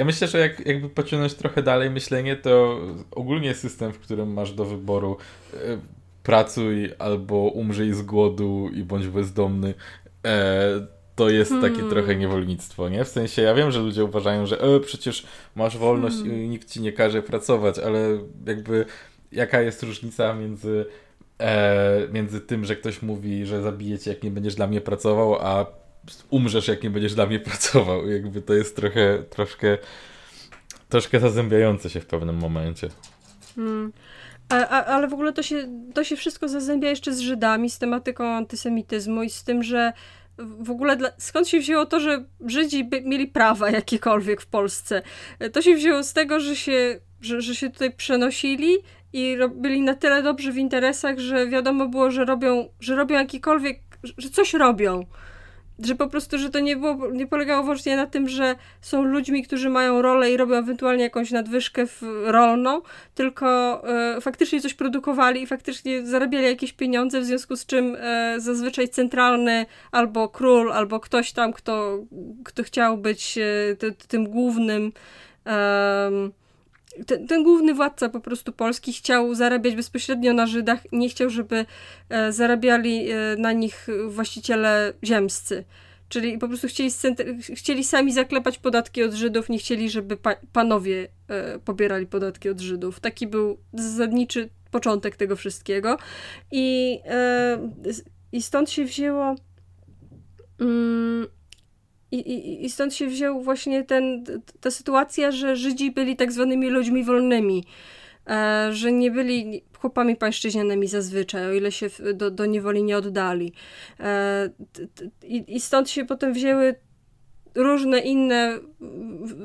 ja myślę, że jak, jakby pociągnąć trochę dalej myślenie, to ogólnie system, w którym masz do wyboru e, pracuj albo umrzyj z głodu i bądź bezdomny, e, to jest takie hmm. trochę niewolnictwo, nie? W sensie, ja wiem, że ludzie uważają, że e, przecież masz wolność hmm. i nikt ci nie każe pracować, ale jakby jaka jest różnica między, e, między tym, że ktoś mówi, że zabije cię, jak nie będziesz dla mnie pracował, a umrzesz, jak nie będziesz dla mnie pracował. Jakby to jest trochę, troszkę, troszkę zazębiające się w pewnym momencie. Hmm. A, a, ale w ogóle to się, to się wszystko zazębia jeszcze z Żydami, z tematyką antysemityzmu i z tym, że w ogóle dla, skąd się wzięło to, że Żydzi by, mieli prawa jakiekolwiek w Polsce? To się wzięło z tego, że się, że, że się tutaj przenosili i byli na tyle dobrzy w interesach, że wiadomo było, że robią, że robią jakikolwiek, że coś robią że po prostu, że to nie było, nie polegało wyłącznie na tym, że są ludźmi, którzy mają rolę i robią ewentualnie jakąś nadwyżkę rolną, tylko e, faktycznie coś produkowali i faktycznie zarabiali jakieś pieniądze, w związku z czym e, zazwyczaj centralny albo król, albo ktoś tam, kto, kto chciał być e, tym głównym ten, ten, główny władca po prostu Polski chciał zarabiać bezpośrednio na Żydach, nie chciał, żeby e, zarabiali e, na nich właściciele ziemscy. Czyli po prostu chcieli, chcieli sami zaklepać podatki od Żydów, nie chcieli, żeby pa panowie e, pobierali podatki od Żydów. Taki był zasadniczy początek tego wszystkiego. I, i stąd się wzięło. Mm, i, i, I stąd się wziął właśnie ten, ta sytuacja, że Żydzi byli tak zwanymi ludźmi wolnymi, e, że nie byli chłopami pańszczyźnianymi zazwyczaj, o ile się do, do niewoli nie oddali. E, i, I stąd się potem wzięły różne inne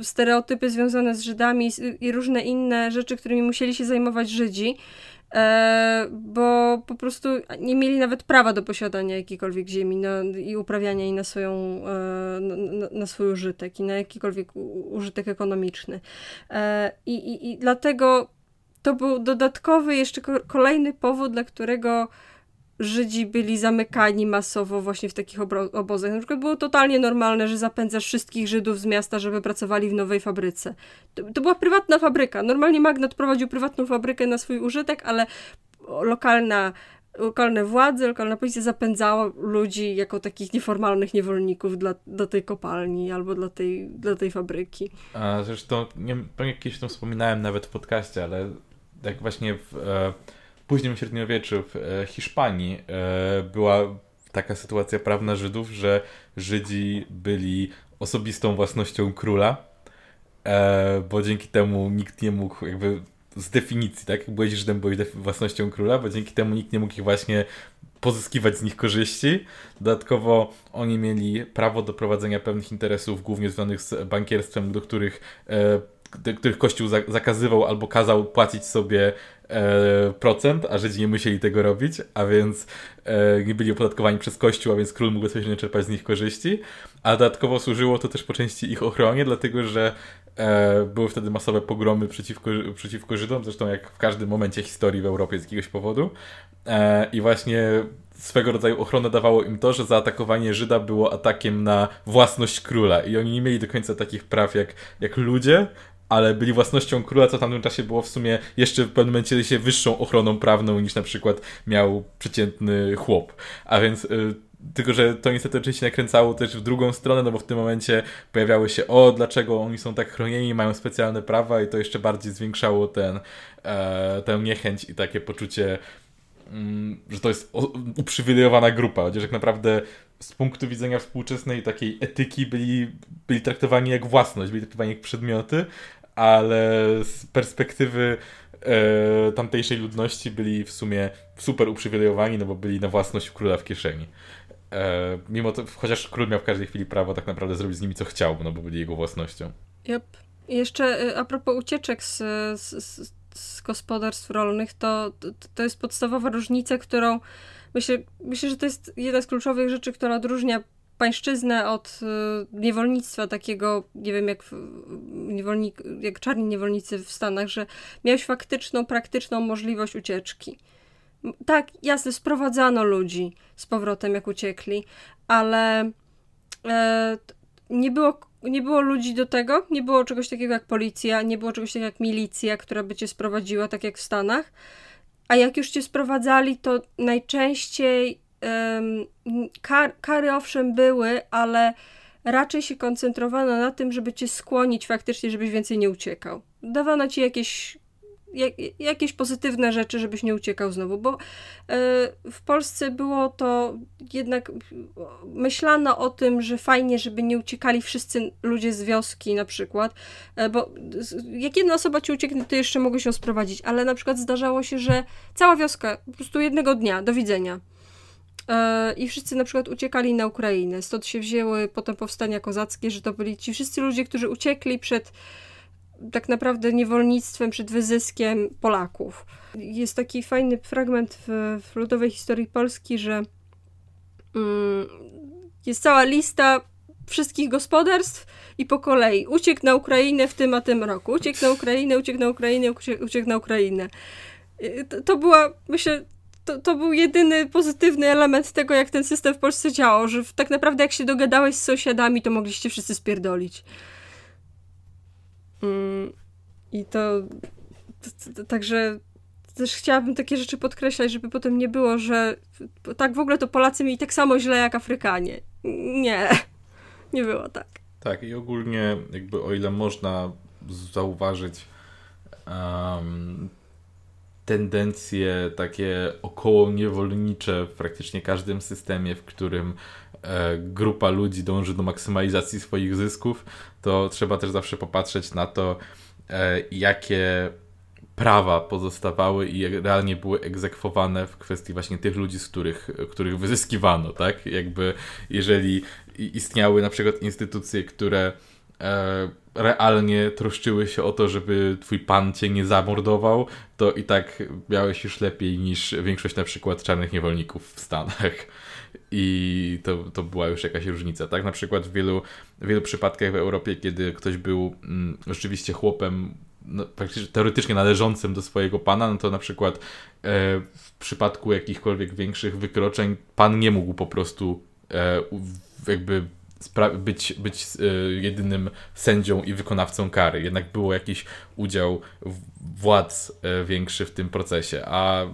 stereotypy związane z Żydami i różne inne rzeczy, którymi musieli się zajmować Żydzi. E, bo po prostu nie mieli nawet prawa do posiadania jakiejkolwiek ziemi no, i uprawiania jej na, swoją, e, na, na, swój użytek i na jakikolwiek użytek ekonomiczny. E, I, i, I dlatego to był dodatkowy, jeszcze kolejny powód, dla którego Żydzi byli zamykani masowo właśnie w takich obozach. Na przykład było totalnie normalne, że zapędzasz wszystkich Żydów z miasta, żeby pracowali w nowej fabryce. To, to była prywatna fabryka. Normalnie magnat prowadził prywatną fabrykę na swój użytek, ale lokalna lokalne władze, lokalna policja zapędzała ludzi jako takich nieformalnych niewolników dla, do tej kopalni albo dla tej, dla tej fabryki. A zresztą, nie kiedyś to wspominałem nawet w podcaście, ale tak właśnie w... Późnym średniowieczu w e, Hiszpanii e, była taka sytuacja prawna Żydów, że Żydzi byli osobistą własnością króla, e, bo dzięki temu nikt nie mógł jakby z definicji, tak? Jak byłeś Żydem, byłeś własnością króla, bo dzięki temu nikt nie mógł ich właśnie pozyskiwać z nich korzyści. Dodatkowo oni mieli prawo do prowadzenia pewnych interesów, głównie związanych z bankierstwem, do których, do których Kościół zakazywał albo kazał płacić sobie procent, a Żydzi nie musieli tego robić, a więc e, nie byli opodatkowani przez Kościół, a więc król mógł bezpośrednio czerpać z nich korzyści, a dodatkowo służyło to też po części ich ochronie, dlatego że e, były wtedy masowe pogromy przeciwko, przeciwko Żydom, zresztą jak w każdym momencie historii w Europie z jakiegoś powodu. E, I właśnie swego rodzaju ochronę dawało im to, że zaatakowanie Żyda było atakiem na własność króla i oni nie mieli do końca takich praw jak, jak ludzie, ale byli własnością króla, co w tamtym czasie było w sumie jeszcze w pewnym momencie się wyższą ochroną prawną niż na przykład miał przeciętny chłop. A więc y, tylko, że to niestety oczywiście nakręcało też w drugą stronę, no bo w tym momencie pojawiały się, o, dlaczego oni są tak chronieni, mają specjalne prawa i to jeszcze bardziej zwiększało ten, e, tę niechęć i takie poczucie Mm, że to jest uprzywilejowana grupa, chociaż tak naprawdę z punktu widzenia współczesnej takiej etyki byli, byli traktowani jak własność, byli traktowani jak przedmioty, ale z perspektywy e, tamtejszej ludności byli w sumie super uprzywilejowani, no bo byli na własność króla w kieszeni. E, mimo to, chociaż król miał w każdej chwili prawo tak naprawdę zrobić z nimi co chciał, no bo byli jego własnością. Yep. Jeszcze e, a propos ucieczek z, z z gospodarstw rolnych, to, to, to jest podstawowa różnica, którą myślę, myślę, że to jest jedna z kluczowych rzeczy, która odróżnia pańszczyznę od y, niewolnictwa takiego, nie wiem, jak, niewolnik, jak czarni niewolnicy w Stanach, że miałeś faktyczną, praktyczną możliwość ucieczki. Tak, jasne, sprowadzano ludzi z powrotem, jak uciekli, ale e, nie było nie było ludzi do tego, nie było czegoś takiego jak policja, nie było czegoś takiego jak milicja, która by cię sprowadziła, tak jak w Stanach. A jak już cię sprowadzali, to najczęściej kar, kary owszem były, ale raczej się koncentrowano na tym, żeby cię skłonić faktycznie, żebyś więcej nie uciekał. Dawano ci jakieś jak, jakieś pozytywne rzeczy, żebyś nie uciekał znowu, bo e, w Polsce było to jednak myślano o tym, że fajnie, żeby nie uciekali wszyscy ludzie z wioski na przykład, e, bo jak jedna osoba ci ucieknie, to jeszcze mogę się sprowadzić, ale na przykład zdarzało się, że cała wioska po prostu jednego dnia, do widzenia. E, I wszyscy na przykład uciekali na Ukrainę. Stąd się wzięły potem powstania kozackie, że to byli ci wszyscy ludzie, którzy uciekli przed tak naprawdę niewolnictwem, przed wyzyskiem Polaków. Jest taki fajny fragment w, w ludowej historii Polski, że mm, jest cała lista wszystkich gospodarstw i po kolei uciekł na Ukrainę w tym a tym roku, uciekł na Ukrainę, uciekł na Ukrainę, uciekł na Ukrainę. To, to była, myślę, to, to był jedyny pozytywny element tego, jak ten system w Polsce działał, że tak naprawdę jak się dogadałeś z sąsiadami, to mogliście wszyscy spierdolić. Mm, I to, to, także też chciałabym takie rzeczy podkreślać, żeby potem nie było, że tak w ogóle to Polacy mieli tak samo źle jak Afrykanie. Nie, nie było tak. Tak, i ogólnie jakby o ile można zauważyć um, tendencje takie około niewolnicze w praktycznie każdym systemie, w którym e, grupa ludzi dąży do maksymalizacji swoich zysków, to trzeba też zawsze popatrzeć na to, e, jakie prawa pozostawały i realnie były egzekwowane w kwestii właśnie tych ludzi, z których, których wyzyskiwano, tak? Jakby jeżeli istniały na przykład instytucje, które realnie troszczyły się o to, żeby twój pan cię nie zamordował, to i tak miałeś już lepiej niż większość na przykład czarnych niewolników w Stanach. I to, to była już jakaś różnica, tak? Na przykład w wielu, wielu przypadkach w Europie, kiedy ktoś był mm, rzeczywiście chłopem no, praktycznie teoretycznie należącym do swojego pana, no to na przykład e, w przypadku jakichkolwiek większych wykroczeń pan nie mógł po prostu e, jakby być, być e, jedynym sędzią i wykonawcą kary. Jednak było jakiś udział władz e, większy w tym procesie, a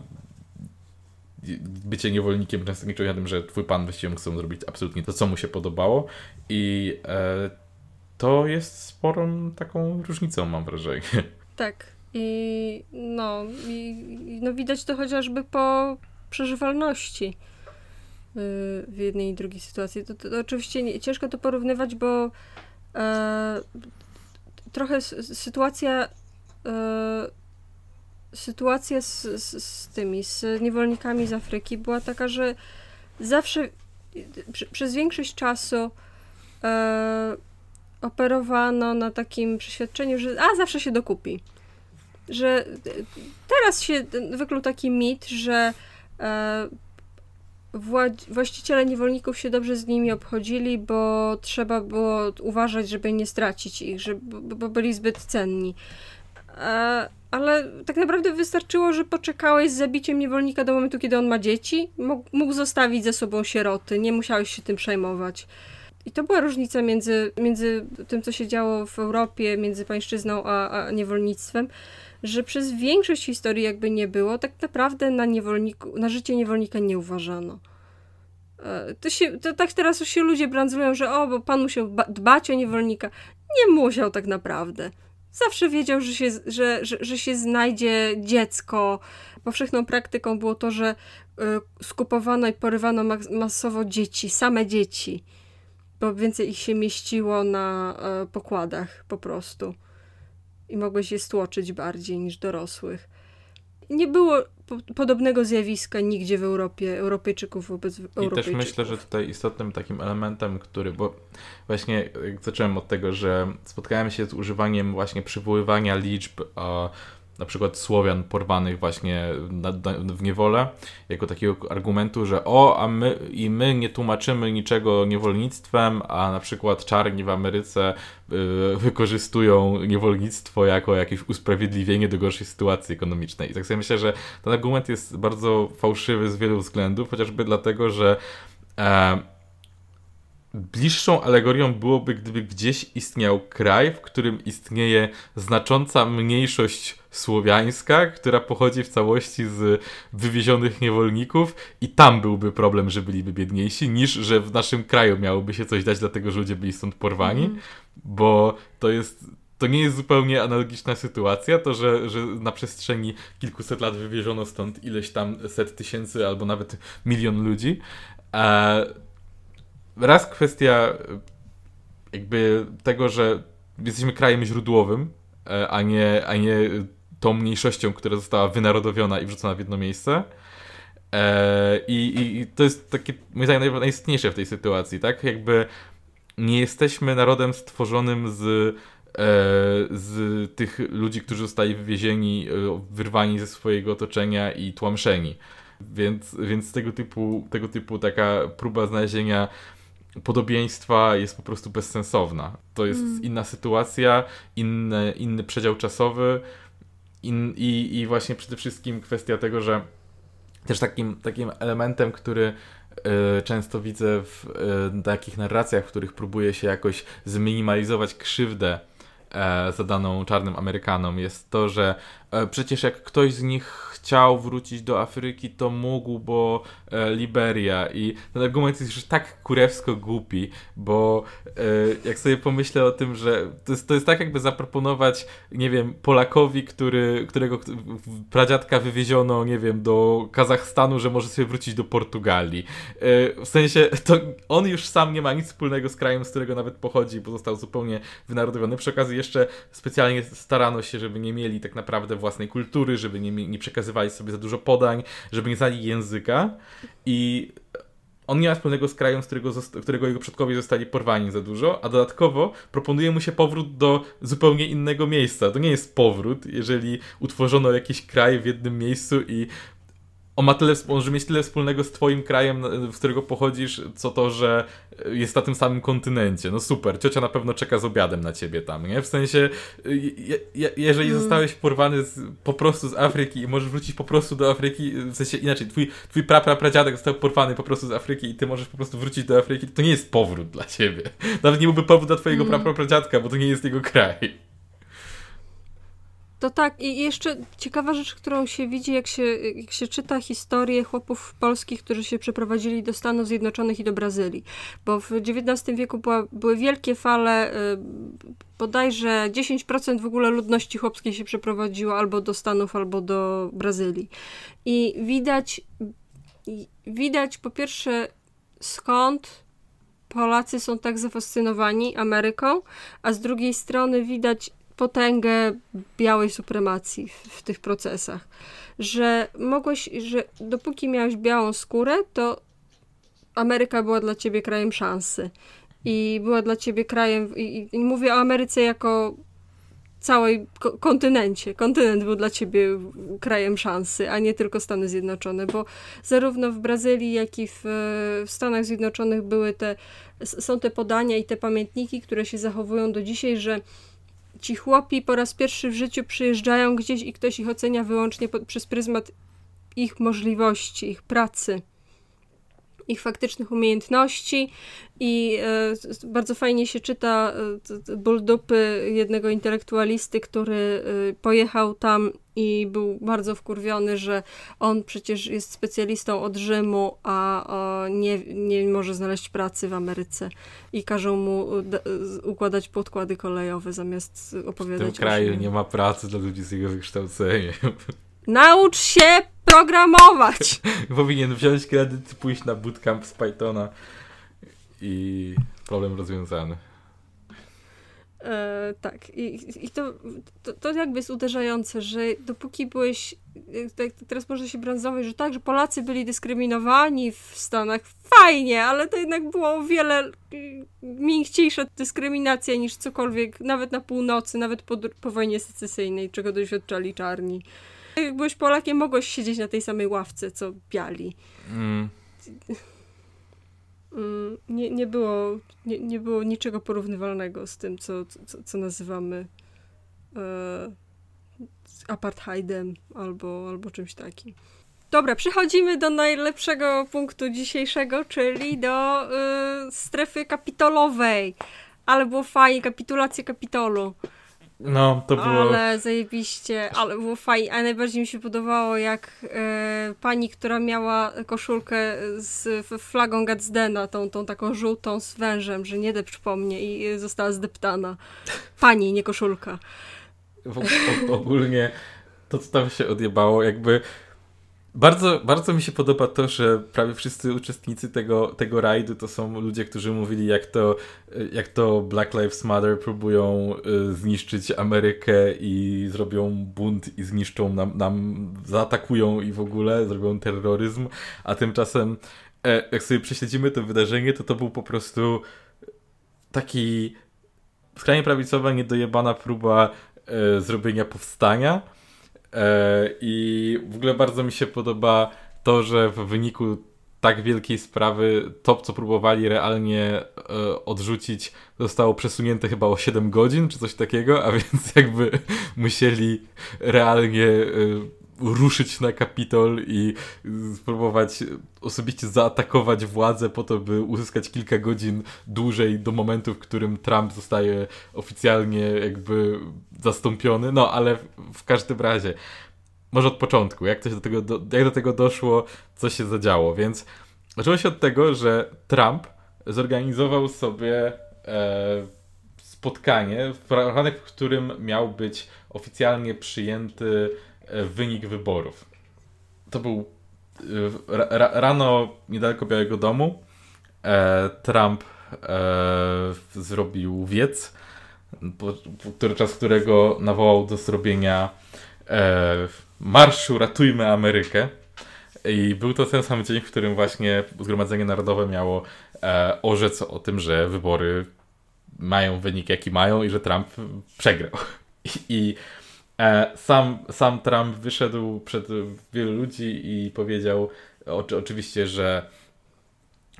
bycie niewolnikiem często nie na tym, że twój pan właściwie mógł zrobić absolutnie to, co mu się podobało i e, to jest sporą taką różnicą, mam wrażenie. Tak. I no, i, no widać to chociażby po przeżywalności w jednej i drugiej sytuacji. To, to, to oczywiście nie, ciężko to porównywać, bo e, trochę sytuacja e, sytuacja z, z, z, tymi, z niewolnikami z Afryki była taka, że zawsze przy, przez większość czasu e, operowano na takim przeświadczeniu, że a zawsze się dokupi. że teraz się wykluł taki mit, że e, właściciele niewolników się dobrze z nimi obchodzili, bo trzeba było uważać, żeby nie stracić ich, żeby, bo byli zbyt cenni. E, ale tak naprawdę wystarczyło, że poczekałeś z zabiciem niewolnika do momentu, kiedy on ma dzieci. Mógł, mógł zostawić ze sobą sieroty, nie musiałeś się tym przejmować. I to była różnica między, między tym, co się działo w Europie, między pańszczyzną a, a niewolnictwem, że przez większość historii jakby nie było, tak naprawdę na, niewolniku, na życie niewolnika nie uważano. E, to się, to tak teraz już się ludzie brandzlują, że o, bo pan musiał dbać o niewolnika. Nie musiał tak naprawdę. Zawsze wiedział, że się, że, że, że się znajdzie dziecko. Powszechną praktyką było to, że y, skupowano i porywano masowo dzieci, same dzieci, bo więcej ich się mieściło na y, pokładach po prostu. I mogłeś je stłoczyć bardziej niż dorosłych. Nie było podobnego zjawiska nigdzie w Europie, Europejczyków wobec I Europejczyków. I też myślę, że tutaj istotnym takim elementem, który, bo właśnie zacząłem od tego, że spotkałem się z używaniem właśnie przywoływania liczb na przykład Słowian porwanych właśnie w niewolę, jako takiego argumentu, że o, a my i my nie tłumaczymy niczego niewolnictwem, a na przykład czarni w Ameryce y, wykorzystują niewolnictwo jako jakieś usprawiedliwienie do gorszej sytuacji ekonomicznej. I tak sobie myślę, że ten argument jest bardzo fałszywy z wielu względów, chociażby dlatego, że e, Bliższą alegorią byłoby, gdyby gdzieś istniał kraj, w którym istnieje znacząca mniejszość słowiańska, która pochodzi w całości z wywiezionych niewolników i tam byłby problem, że byliby biedniejsi, niż że w naszym kraju miałoby się coś dać, dlatego że ludzie byli stąd porwani, mm. bo to jest to nie jest zupełnie analogiczna sytuacja, to, że, że na przestrzeni kilkuset lat wywieziono stąd ileś tam set tysięcy albo nawet milion ludzi. E, raz kwestia jakby tego, że jesteśmy krajem źródłowym, e, a nie, a nie tą mniejszością, która została wynarodowiona i wrzucona w jedno miejsce. E, i, I to jest takie, moim zdaniem, najistotniejsze w tej sytuacji, tak? Jakby nie jesteśmy narodem stworzonym z, e, z tych ludzi, którzy zostali wywiezieni, wyrwani ze swojego otoczenia i tłamszeni. Więc, więc tego, typu, tego typu taka próba znalezienia podobieństwa jest po prostu bezsensowna. To jest mm. inna sytuacja, inny, inny przedział czasowy in, i, i właśnie przede wszystkim kwestia tego, że też takim, takim elementem, który y, często widzę w y, takich narracjach, w których próbuje się jakoś zminimalizować krzywdę y, zadaną czarnym Amerykanom, jest to, że przecież jak ktoś z nich chciał wrócić do Afryki, to mógł, bo e, Liberia. I ten argument jest już tak kurewsko głupi, bo e, jak sobie pomyślę o tym, że to jest, to jest tak jakby zaproponować, nie wiem, Polakowi, który, którego pradziadka wywieziono, nie wiem, do Kazachstanu, że może sobie wrócić do Portugalii. E, w sensie, to on już sam nie ma nic wspólnego z krajem, z którego nawet pochodzi, bo został zupełnie wynarodowiony. Przy okazji jeszcze specjalnie starano się, żeby nie mieli tak naprawdę własnej kultury, żeby nie, nie przekazywali przekazywali sobie za dużo podań, żeby nie znali języka i on nie ma wspólnego z krajem, z którego, którego jego przodkowie zostali porwani za dużo, a dodatkowo proponuje mu się powrót do zupełnie innego miejsca. To nie jest powrót, jeżeli utworzono jakiś kraj w jednym miejscu i on ma tyle, może mieć tyle wspólnego z twoim krajem, z którego pochodzisz, co to, że jest na tym samym kontynencie. No super, ciocia na pewno czeka z obiadem na ciebie tam, nie? W sensie, je, je, jeżeli mm. zostałeś porwany z, po prostu z Afryki i możesz wrócić po prostu do Afryki, w sensie inaczej, twój, twój praprapradziadek został porwany po prostu z Afryki i ty możesz po prostu wrócić do Afryki, to nie jest powrót dla ciebie. Nawet nie byłby powrót dla twojego mm. praprapradziadka, bo to nie jest jego kraj. To tak, i jeszcze ciekawa rzecz, którą się widzi, jak się, jak się czyta historię chłopów polskich, którzy się przeprowadzili do Stanów Zjednoczonych i do Brazylii. Bo w XIX wieku była, były wielkie fale, y, bodajże 10% w ogóle ludności chłopskiej się przeprowadziło albo do Stanów, albo do Brazylii. I widać, widać po pierwsze skąd Polacy są tak zafascynowani Ameryką, a z drugiej strony widać potęgę białej supremacji w, w, tych procesach. Że mogłeś, że dopóki miałeś białą skórę, to Ameryka była dla ciebie krajem szansy. I była dla ciebie krajem, i, i mówię o Ameryce jako całej kontynencie. Kontynent był dla ciebie krajem szansy, a nie tylko Stany Zjednoczone, bo zarówno w Brazylii, jak i w, w Stanach Zjednoczonych były te, są te podania i te pamiętniki, które się zachowują do dzisiaj, że ci chłopi po raz pierwszy w życiu przyjeżdżają gdzieś i ktoś ich ocenia wyłącznie pod, przez pryzmat ich możliwości, ich pracy ich faktycznych umiejętności i e, bardzo fajnie się czyta e, ból dupy jednego intelektualisty, który e, pojechał tam i był bardzo wkurwiony, że on przecież jest specjalistą od Rzymu, a nie, nie może znaleźć pracy w Ameryce i każą mu układać podkłady kolejowe zamiast opowiadać w tym kraju nie ma pracy dla ludzi z jego wykształceniem. Naucz się programować! Powinien wziąć kredyt, pójść na bootcamp z Pythona i problem rozwiązany. E, tak, i, i to, to, to, jakby jest uderzające, że dopóki byłeś, e, tak, teraz można się brązować, że tak, że Polacy byli dyskryminowani w Stanach, fajnie, ale to jednak było o wiele e, miękciejsza dyskryminacja niż cokolwiek, nawet na północy, nawet po, po wojnie secesyjnej, czego doświadczali czarni. Jak byłeś Polakiem, mogłeś siedzieć na tej samej ławce, co biali. Mm. mm. Nie, nie, było, nie, nie było niczego porównywalnego z tym, co, co, co nazywamy e, apartheidem albo, albo czymś takim. Dobra, przechodzimy do najlepszego punktu dzisiejszego, czyli do y, strefy kapitolowej. Ale było fajnie, kapitulacja kapitolu. No, to było... Ale zajebiście, ale było fajnie. A najbardziej mi się podobało, jak e, pani, która miała koszulkę z flagą Gadsdena, tą, tą taką żółtą z wężem, że nie depcz po mnie i została zdeptana. Pani, nie koszulka. W, w, ogólnie to, co tam się odjebało, jakby bardzo, bardzo mi się podoba to, że prawie wszyscy uczestnicy tego, tego rajdu to są ludzie, którzy mówili, jak to, jak to Black Lives Matter próbują y, zniszczyć Amerykę i zrobią bunt i zniszczą nam, nam zaatakują i w ogóle zrobią terroryzm, a tymczasem e, jak sobie prześledzimy to wydarzenie, to to był po prostu taki skrajnie prawicowa, niedojebana próba e, zrobienia powstania, I w ogóle bardzo mi się podoba to, że w wyniku tak wielkiej sprawy to, co próbowali realnie e, odrzucić, zostało przesunięte chyba o 7 godzin, czy coś takiego, a więc jakby musieli realnie e, ruszyć na Kapitol i spróbować osobiście zaatakować władzę po to, by uzyskać kilka godzin dłużej do momentu, w którym Trump zostaje oficjalnie jakby zastąpiony. No, ale w każdym razie, może od początku, jak, coś do tego do, jak do tego doszło, co się zadziało. Więc zaczęło się od tego, że Trump zorganizował sobie e, spotkanie, w którym miał być oficjalnie przyjęty wynik wyborów. To był e, rano niedaleko Białego Domu. E, Trump zrobił wiec, podczas którego nawołał do zrobienia marszu Ratujmy Amerykę. I był to ten sam dzień, w którym właśnie Zgromadzenie Narodowe miało orzec o tym, że wybory mają wynik jaki mają i że Trump przegrał. I, i E, sam, sam Trump wyszedł przed wielu ludzi i powiedział oczywiście, że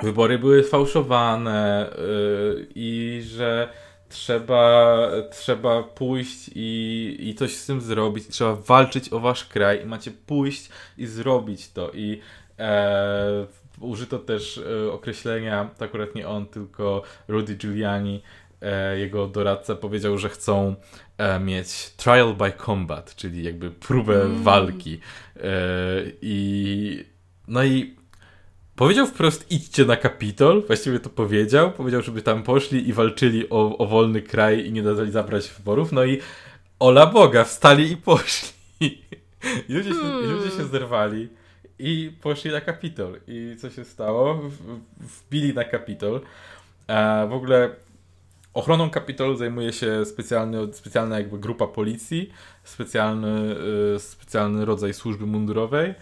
wybory były sfałszowane yy, i że trzeba, trzeba pójść i, i coś z tym zrobić. Trzeba walczyć o wasz kraj i macie pójść i zrobić to. I e, użyto też e, określenia, to akurat nie on, tylko Rudy Giuliani, e, jego doradca powiedział, że chcą E, mieć trial by combat, czyli jakby próbę mm. walki. E, I no i powiedział wprost idźcie na Kapitol, właściwie to powiedział, powiedział, żeby tam poszli i walczyli o, o wolny kraj i nie dali zabrać wyborów, no i ola Boga, wstali i poszli. I ludzie, się, ludzie się hmm. zerwali i poszli na Kapitol. I co się stało? Wbili na Kapitol. A w ogóle Ochroną Kapitolu zajmuje się specjalny, specjalna jakby grupa policji, specjalny, y, specjalny rodzaj służby mundurowej.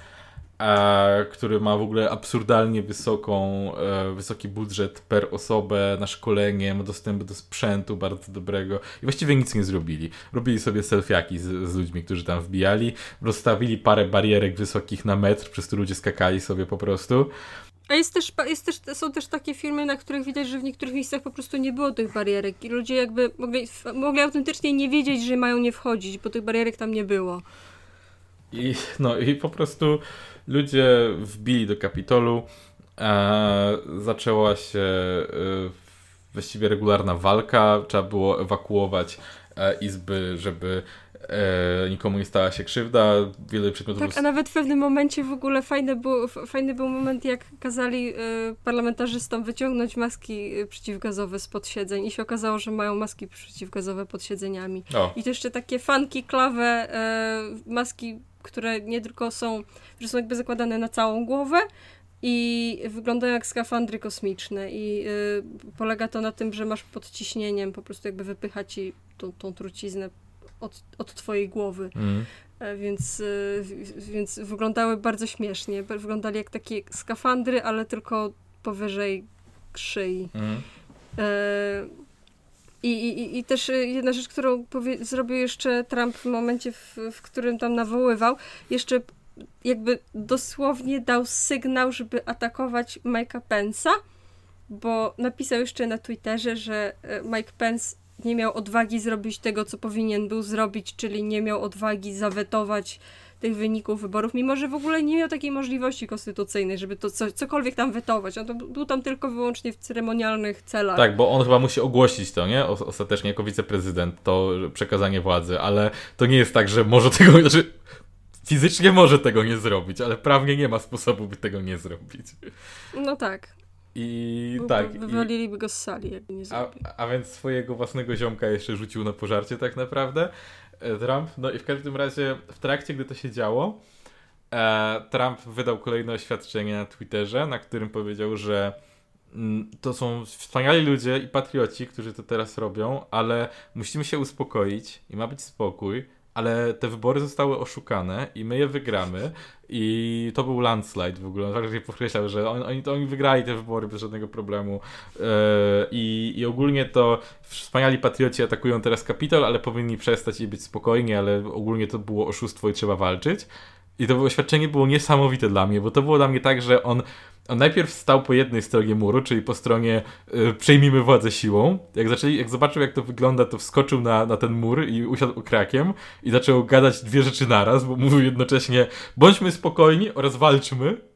który ma w ogóle absurdalnie wysoką, e, wysoki budżet per osobę na szkolenie, ma dostęp do sprzętu bardzo dobrego i właściwie nic nie zrobili. Robili sobie selfiaki z, z ludźmi, którzy tam wbijali, rozstawili parę barierek wysokich na metr, przez które ludzie skakali sobie po prostu. A jest też, jest też, są też takie filmy, na których widać, że w niektórych miejscach po prostu nie było tych barierek i ludzie jakby mogli, mogli autentycznie nie wiedzieć, że mają nie wchodzić, bo tych barierek tam nie było. I, no i po prostu ludzie wbili do Kapitolu, e, zaczęła się e, właściwie regularna walka, trzeba było ewakuować e, izby, żeby e, nikomu nie stała się krzywda, wiele przedmiotów... Tak, a nawet w pewnym momencie w ogóle fajny był, fajny był moment, jak kazali e, parlamentarzystom wyciągnąć maski e, przeciwgazowe spod siedzeń i się okazało, że mają maski przeciwgazowe pod siedzeniami. O. I to jeszcze takie fanki, klawe, e, maski, które nie tylko są, że są jakby zakładane na całą głowę, i wyglądają jak skafandry kosmiczne i y, polega to na tym, że masz pod ciśnieniem po prostu jakby wypychać ci tą, tą truciznę od, od twojej głowy. Mm. Więc, e, więc wyglądały bardzo śmiesznie. Wyglądali jak takie skafandry, ale tylko powyżej szyi. Mm. I, i, I też jedna rzecz, którą powie, zrobił jeszcze Trump w momencie, w, w którym tam nawoływał, jeszcze jakby dosłownie dał sygnał, żeby atakować Mike'a Pence'a, bo napisał jeszcze na Twitterze, że Mike Pence nie miał odwagi zrobić tego, co powinien był zrobić, czyli nie miał odwagi zawetować tych wyników wyborów, mimo że w ogóle nie miał takiej możliwości konstytucyjnej, żeby to co, cokolwiek tam wetować. On to był tam tylko wyłącznie w ceremonialnych celach. Tak, bo on chyba musi ogłosić to, nie? Ostatecznie jako wiceprezydent to przekazanie władzy, ale to nie jest tak, że może tego, znaczy fizycznie może tego nie zrobić, ale prawnie nie ma sposobu, by tego nie zrobić. No tak. I Byłby, tak. Wywaliliby go z sali, jakby nie a, a więc swojego własnego ziomka jeszcze rzucił na pożarcie tak naprawdę. E, Trump. No i w każdym razie w trakcie, gdy to się działo, e, Trump wydał kolejne oświadczenie na Twitterze, na którym powiedział, że mm, to są wspaniali ludzie i patrioci, którzy to teraz robią, ale musimy się uspokoić i ma być spokój ale te wybory zostały oszukane i my je wygramy. I to był landslide w ogóle. On tak podkreślał, że oni, oni, oni wygrali te wybory bez żadnego problemu. Yy, i, I ogólnie to wspaniali patrioci atakują teraz Kapitol, ale powinni przestać i być spokojni, ale ogólnie to było oszustwo i trzeba walczyć. I to oświadczenie było niesamowite dla mnie, bo to było dla mnie tak, że on on najpierw stał po jednej stronie muru, czyli po stronie y, przejmijmy władzę siłą. Jak, zaczęli, jak zobaczył, jak to wygląda, to wskoczył na, na ten mur i usiadł krakiem i zaczął gadać dwie rzeczy naraz, bo mówił jednocześnie bądźmy spokojni oraz walczmy.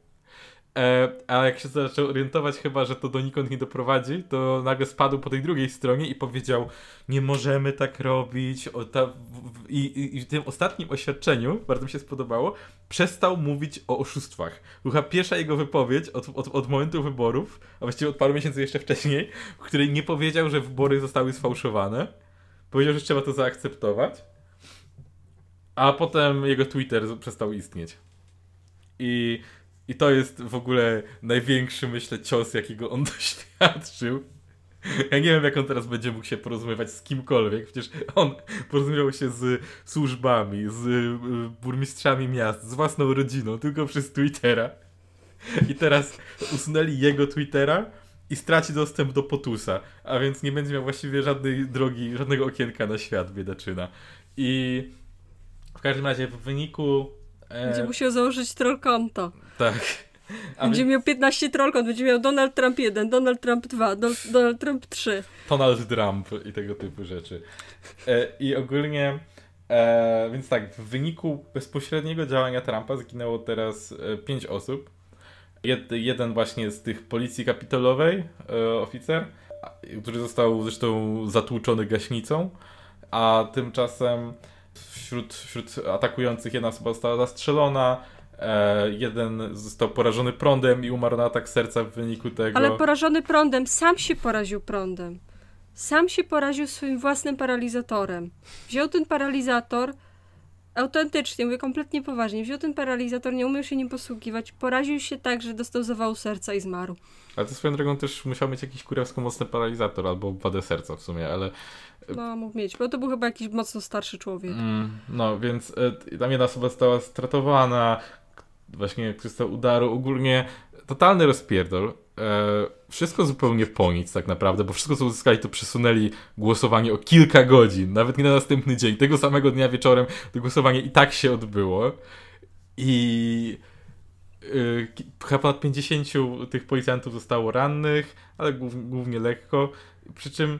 E, a jak się zaczął orientować chyba, że to donikąd nie doprowadzi, to nagle spadł po tej drugiej stronie i powiedział nie możemy tak robić. O, ta, w, i, i, w tym ostatnim oświadczeniu, bardzo mi się spodobało, przestał mówić o oszustwach. Była pierwsza jego wypowiedź od, od, od momentu wyborów, a właściwie od paru miesięcy jeszcze wcześniej, w której nie powiedział, że wybory zostały sfałszowane. Powiedział, że trzeba to zaakceptować. A potem jego Twitter przestał istnieć. I i to jest w ogóle największy, myślę, cios, jakiego on doświadczył. Ja nie wiem, jak on teraz będzie mógł się porozumiewać z kimkolwiek. Przecież on porozumiewał się z służbami, z y, burmistrzami miast, z własną rodziną, tylko przez Twittera. I teraz usunęli jego Twittera i straci dostęp do Potusa, a więc nie będzie miał właściwie żadnej drogi, żadnego okienka na świat, biedaczyna. I w każdym razie w wyniku E, będzie musiał założyć troll konto. Tak. A będzie miał 15 trollkont, będzie miał Donald Trump 1, Donald Trump 2, Donald Trump 3. Donald Trump i tego typu rzeczy. E, I ogólnie, e, więc tak, w wyniku bezpośredniego działania Trumpa zginęło teraz e, 5 osób. Jed, jeden właśnie z tych policji kapitolowej, e, oficer, który został zresztą zatłuczony gaśnicą, a tymczasem wśród, wśród atakujących jedna osoba została zastrzelona, e, jeden został porażony prądem i umarł na atak serca w wyniku tego. Ale porażony prądem, sam się poraził prądem. Sam się poraził swoim własnym paralizatorem. Wziął ten paralizator, autentycznie, mówię kompletnie poważnie, wziął ten paralizator, nie umiał się nim posługiwać, poraził się tak, że dostał zawału serca i zmarł. Ale to swoją drogą też musiał mieć jakiś kurewsko mocny paralizator albo wadę serca w sumie, ale no, mógł mieć, bo to był chyba jakiś mocno starszy człowiek. Mm, no, więc y, tam jedna osoba została stratowana, właśnie został udaru, ogólnie totalny rozpierdol. E, wszystko zupełnie po nic tak naprawdę, bo wszystko co uzyskali to przesunęli głosowanie o kilka godzin, nawet nie na następny dzień. Tego samego dnia wieczorem to głosowanie i tak się odbyło. I yy, chyba ponad 50 tych policjantów zostało rannych, ale głównie lekko. Przy czym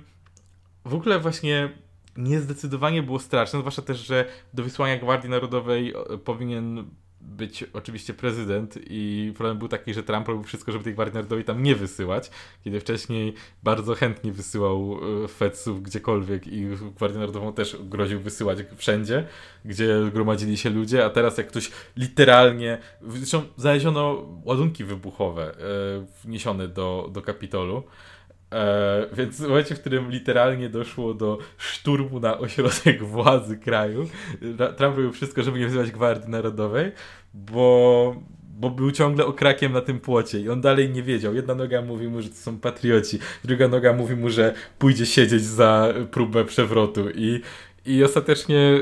w ogóle właśnie niezdecydowanie było straszne, zwłaszcza też, że do wysłania Gwardii Narodowej powinien być oczywiście prezydent i problem był taki, że Trump robił wszystko, żeby Gwardii Narodowej tam nie wysyłać, kiedy wcześniej bardzo chętnie wysyłał e, Fedsów gdziekolwiek i Gwardię Narodową też groził wysyłać wszędzie, gdzie gromadzili się ludzie, a teraz jak ktoś literalnie, zresztą znaleziono ładunki wybuchowe e, wniesione do, do Kapitolu, E, więc w momencie, w którym literalnie doszło do szturmu na ośrodek władzy kraju, Trump robił wszystko, żeby nie wzywać Gwardii Narodowej, bo, bo był ciągle okrakiem na tym płocie i on dalej nie wiedział. Jedna noga mówi mu, że to są patrioci, druga noga mówi mu, że pójdzie siedzieć za próbę przewrotu i, i ostatecznie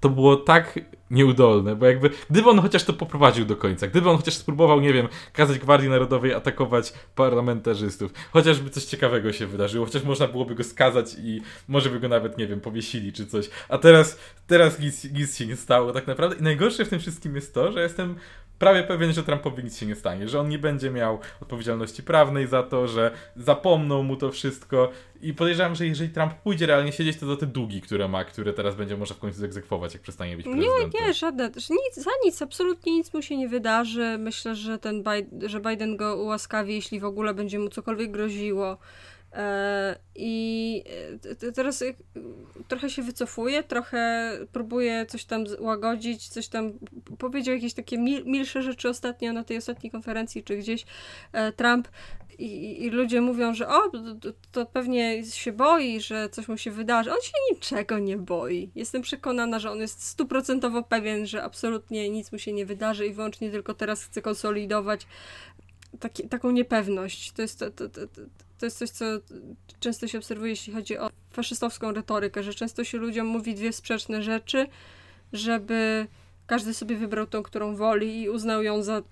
to było tak nieudolne, bo jakby, gdyby on chociaż to poprowadził do końca, gdyby on chociaż spróbował, nie wiem, kazać Gwardii Narodowej atakować parlamentarzystów, chociażby coś ciekawego się wydarzyło, chociaż można byłoby go skazać i może by go nawet, nie wiem, powiesili czy coś, a teraz, teraz nic, nic się nie stało tak naprawdę. I najgorsze w tym wszystkim jest to, że jestem prawie pewien, że Trumpowi nic się nie stanie, że on nie będzie miał odpowiedzialności prawnej za to, że zapomną mu to wszystko i podejrzewam, że jeżeli Trump pójdzie realnie siedzieć, to za te długi, które ma, które teraz będzie może w końcu egzekwować, jak przestanie być prezydentem. Nie, nie, żadne, nic, za nic, absolutnie nic mu się nie wydarzy. Myślę, że ten Biden, że Biden go ułaskawi, jeśli w ogóle będzie mu cokolwiek groziło. E, I e, teraz trochę się wycofuje, trochę próbuje coś tam łagodzić, coś tam powiedział jakieś takie mil, milsze rzeczy ostatnio na tej ostatniej konferencji, czy gdzieś e, Trump. I, I, ludzie mówią, że o, to, to, pewnie się boi, że coś mu się wydarzy. On się niczego nie boi. Jestem przekonana, że on jest stuprocentowo pewien, że absolutnie nic mu się nie wydarzy i wyłącznie tylko teraz chce konsolidować taki, taką niepewność. To jest, to, to, to, to jest coś, co często się obserwuje, jeśli chodzi o faszystowską retorykę, że często się ludziom mówi dwie sprzeczne rzeczy, żeby każdy sobie wybrał tą, którą woli i uznał ją za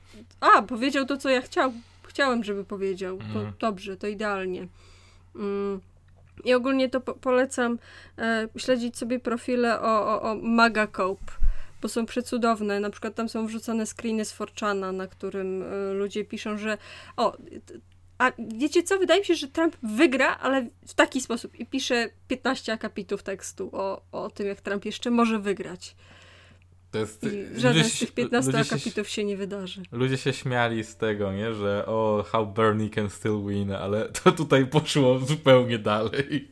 a, powiedział to, co ja chciał, chciałem, żeby powiedział. To mm. dobrze, to idealnie. Mm. I ogólnie to po polecam e, śledzić sobie profile o, o, o Maga Cope bo są przecudowne. Na przykład tam są wrzucone screeny z Forczana, na którym y, ludzie piszą, że o, a wiecie co? Wydaje mi się, że Trump wygra, ale w taki sposób. I pisze 15 akapitów tekstu o, o tym, jak Trump jeszcze może wygrać. To jest, I żaden z tych 15 akapitów się, się, nie wydarzy. Ludzie się śmiali z tego, nie? Że o, how Bernie can still win, ale to tutaj poszło zupełnie dalej.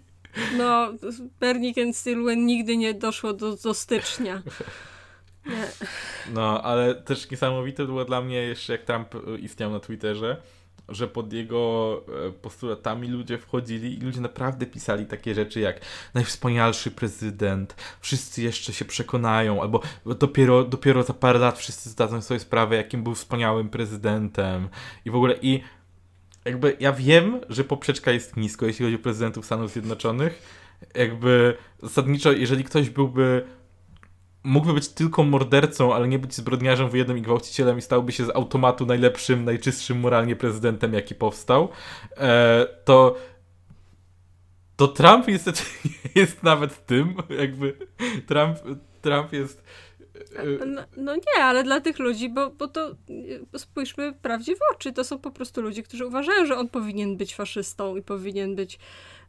No, Bernie can still win nigdy nie doszło do, do stycznia. Nie. No, ale też niesamowite było dla mnie jeszcze jak Trump istniał na Twitterze, że pod jego e, postulatami ludzie wchodzili i ludzie naprawdę pisali takie rzeczy jak najwspanialszy prezydent, wszyscy jeszcze się przekonają, albo dopiero, dopiero za parę lat wszyscy zdadzą sobie sprawę, jakim był wspaniałym prezydentem i w ogóle. I jakby ja wiem, że poprzeczka jest nisko, jeśli chodzi o prezydentów Stanów Zjednoczonych, jakby zasadniczo, jeżeli ktoś byłby mógłby być tylko mordercą, ale nie być zbrodniarzem wojennym i gwałcicielem i stałby się z automatu najlepszym, najczystszym moralnie prezydentem, jaki powstał, e, to to Trump niestety nie jest nawet tym, jakby Trump, Trump jest e, no, no, nie, ale dla tych ludzi, bo, bo to e, spójrzmy prawdzie w oczy, to są po prostu ludzie, którzy uważają, że on powinien być faszystą i powinien być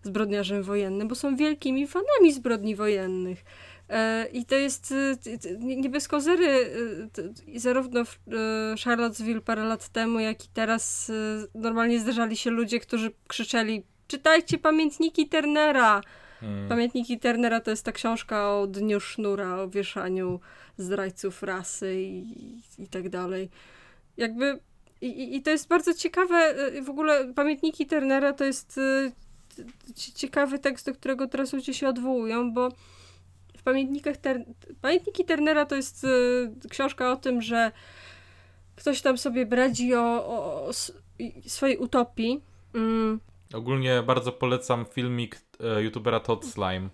zbrodniarzem wojennym, bo są wielkimi fanami zbrodni wojennych. E, I to jest e, nie bez kozery, e, zarówno w Charlottesville parę lat temu, jak i teraz normalnie zdarzali się ludzie, którzy krzyczeli czytajcie pamiętniki Turnera. Hmm. Pamiętniki Turnera to jest ta książka o dniu sznura, o wieszaniu zdrajców rasy i, i tak dalej. Jakby i, i to jest bardzo ciekawe, w ogóle pamiętniki Turnera to jest ciekawy tekst, do którego teraz ludzie się odwołują, bo pamiętnikach Ter Pamiętniki Turnera to jest y, książka o tym, że ktoś tam sobie bradzi o, o, o swojej utopii. Mm. Ogólnie bardzo polecam filmik e, youtubera Todd Slime.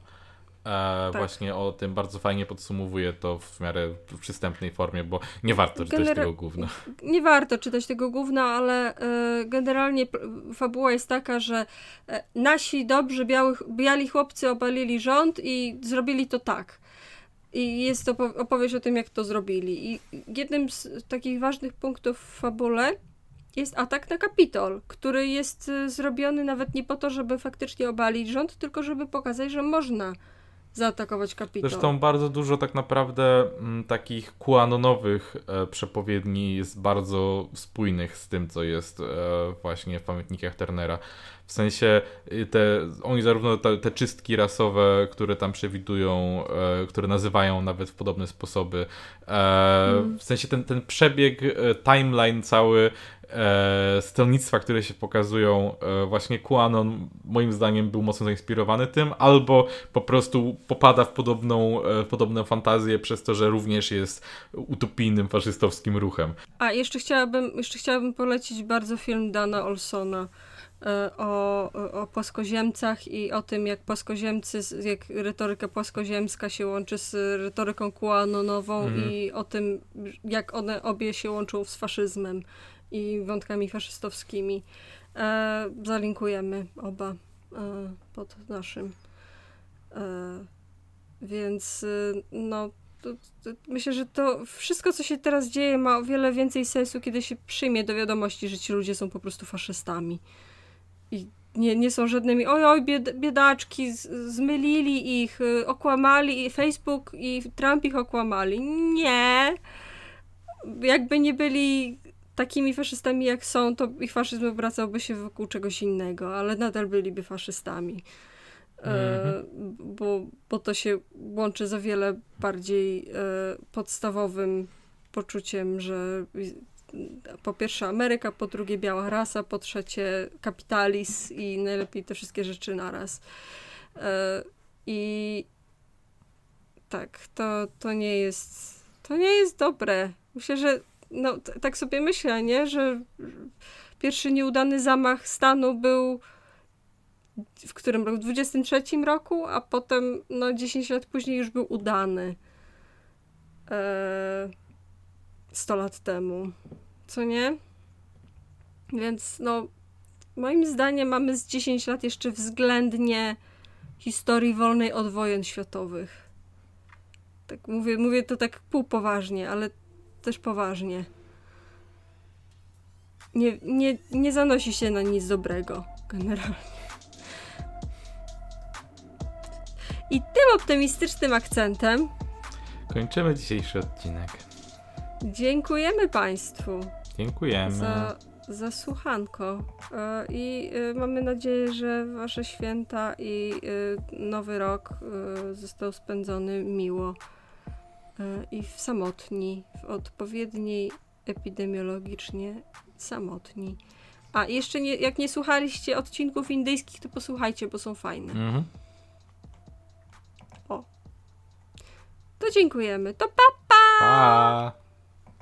Tak. właśnie o tym bardzo fajnie podsumowuje to w miarę w przystępnej formie, bo nie warto czytać Genera tego gówna. Nie warto czytać tego gówna, ale y, generalnie fabuła jest taka, że y, nasi dobrzy białych, biali chłopcy obalili rząd i zrobili to tak. I jest to opowieść o tym, jak to zrobili. I jednym z takich ważnych punktów w fabule jest atak na Kapitol, który jest zrobiony nawet nie po to, żeby faktycznie obalić rząd, tylko żeby pokazać, że można zaatakować Kapitol. Zresztą bardzo dużo tak naprawdę m, mm, takich QAnonowych e, przepowiedni jest bardzo spójnych z tym, co jest e, właśnie w pamiętnikach Turnera. W sensie y, te, oni zarówno te, te czystki rasowe, które tam przewidują, e, które nazywają nawet w podobne sposoby, e, mm. w sensie ten, ten przebieg, e, timeline cały e, stronnictwa, które się pokazują, e, właśnie QAnon moim zdaniem był mocno zainspirowany tym, albo po prostu popada w podobną, e, w podobną fantazję przez to, że również jest utopijnym faszystowskim ruchem. A jeszcze chciałabym, jeszcze chciałabym polecić bardzo film Dana Olsona e, o, o płaskoziemcach i o tym, jak płaskoziemcy, jak retoryka płaskoziemska się łączy z retoryką QAnonową mhm. i o tym, jak one obie się łączą z faszyzmem i wątkami faszystowskimi. E, zalinkujemy oba e, pod naszym. E, więc e, no, to, to, myślę, że to wszystko, co się teraz dzieje, ma o wiele więcej sensu, kiedy się przyjmie do wiadomości, że ci ludzie są po prostu faszystami. I nie, nie są żadnymi, oj, oj, bied, biedaczki, z, zmylili ich, y, okłamali, i Facebook i Trump ich okłamali. Nie. Jakby nie byli takimi faszystami jak są, to ich faszyzm obracałby się wokół czegoś innego, ale nadal byliby faszystami. E, mhm. bo, bo to się łączy z o wiele bardziej e, podstawowym poczuciem, że po pierwsze Ameryka, po drugie biała rasa, po trzecie kapitalizm i najlepiej te wszystkie rzeczy naraz. E, I tak, to, to nie jest to nie jest dobre. Myślę, że no, tak sobie myślę, nie? Że pierwszy nieudany zamach stanu był w którym roku? W 23 roku, a potem no 10 lat później już był udany. Eee, 100 lat temu. Co nie? Więc no moim zdaniem mamy z 10 lat jeszcze względnie historii wolnej od wojen światowych. Tak mówię, mówię to tak półpoważnie, ale też poważnie. Nie, nie, nie zanosi się na nic dobrego, generalnie. I tym optymistycznym akcentem kończymy dzisiejszy odcinek. Dziękujemy Państwu. Dziękujemy. Za, za słuchanko. E, I e, mamy nadzieję, że Wasze święta i e, nowy rok został spędzony miło. E, i w samotni, w odpowiedniej epidemiologicznie samotni. A jeszcze nie, jak nie słuchaliście odcinków indyjskich, to posłuchajcie, bo są fajne. Mhm. O. To dziękujemy. To pa, pa! pa.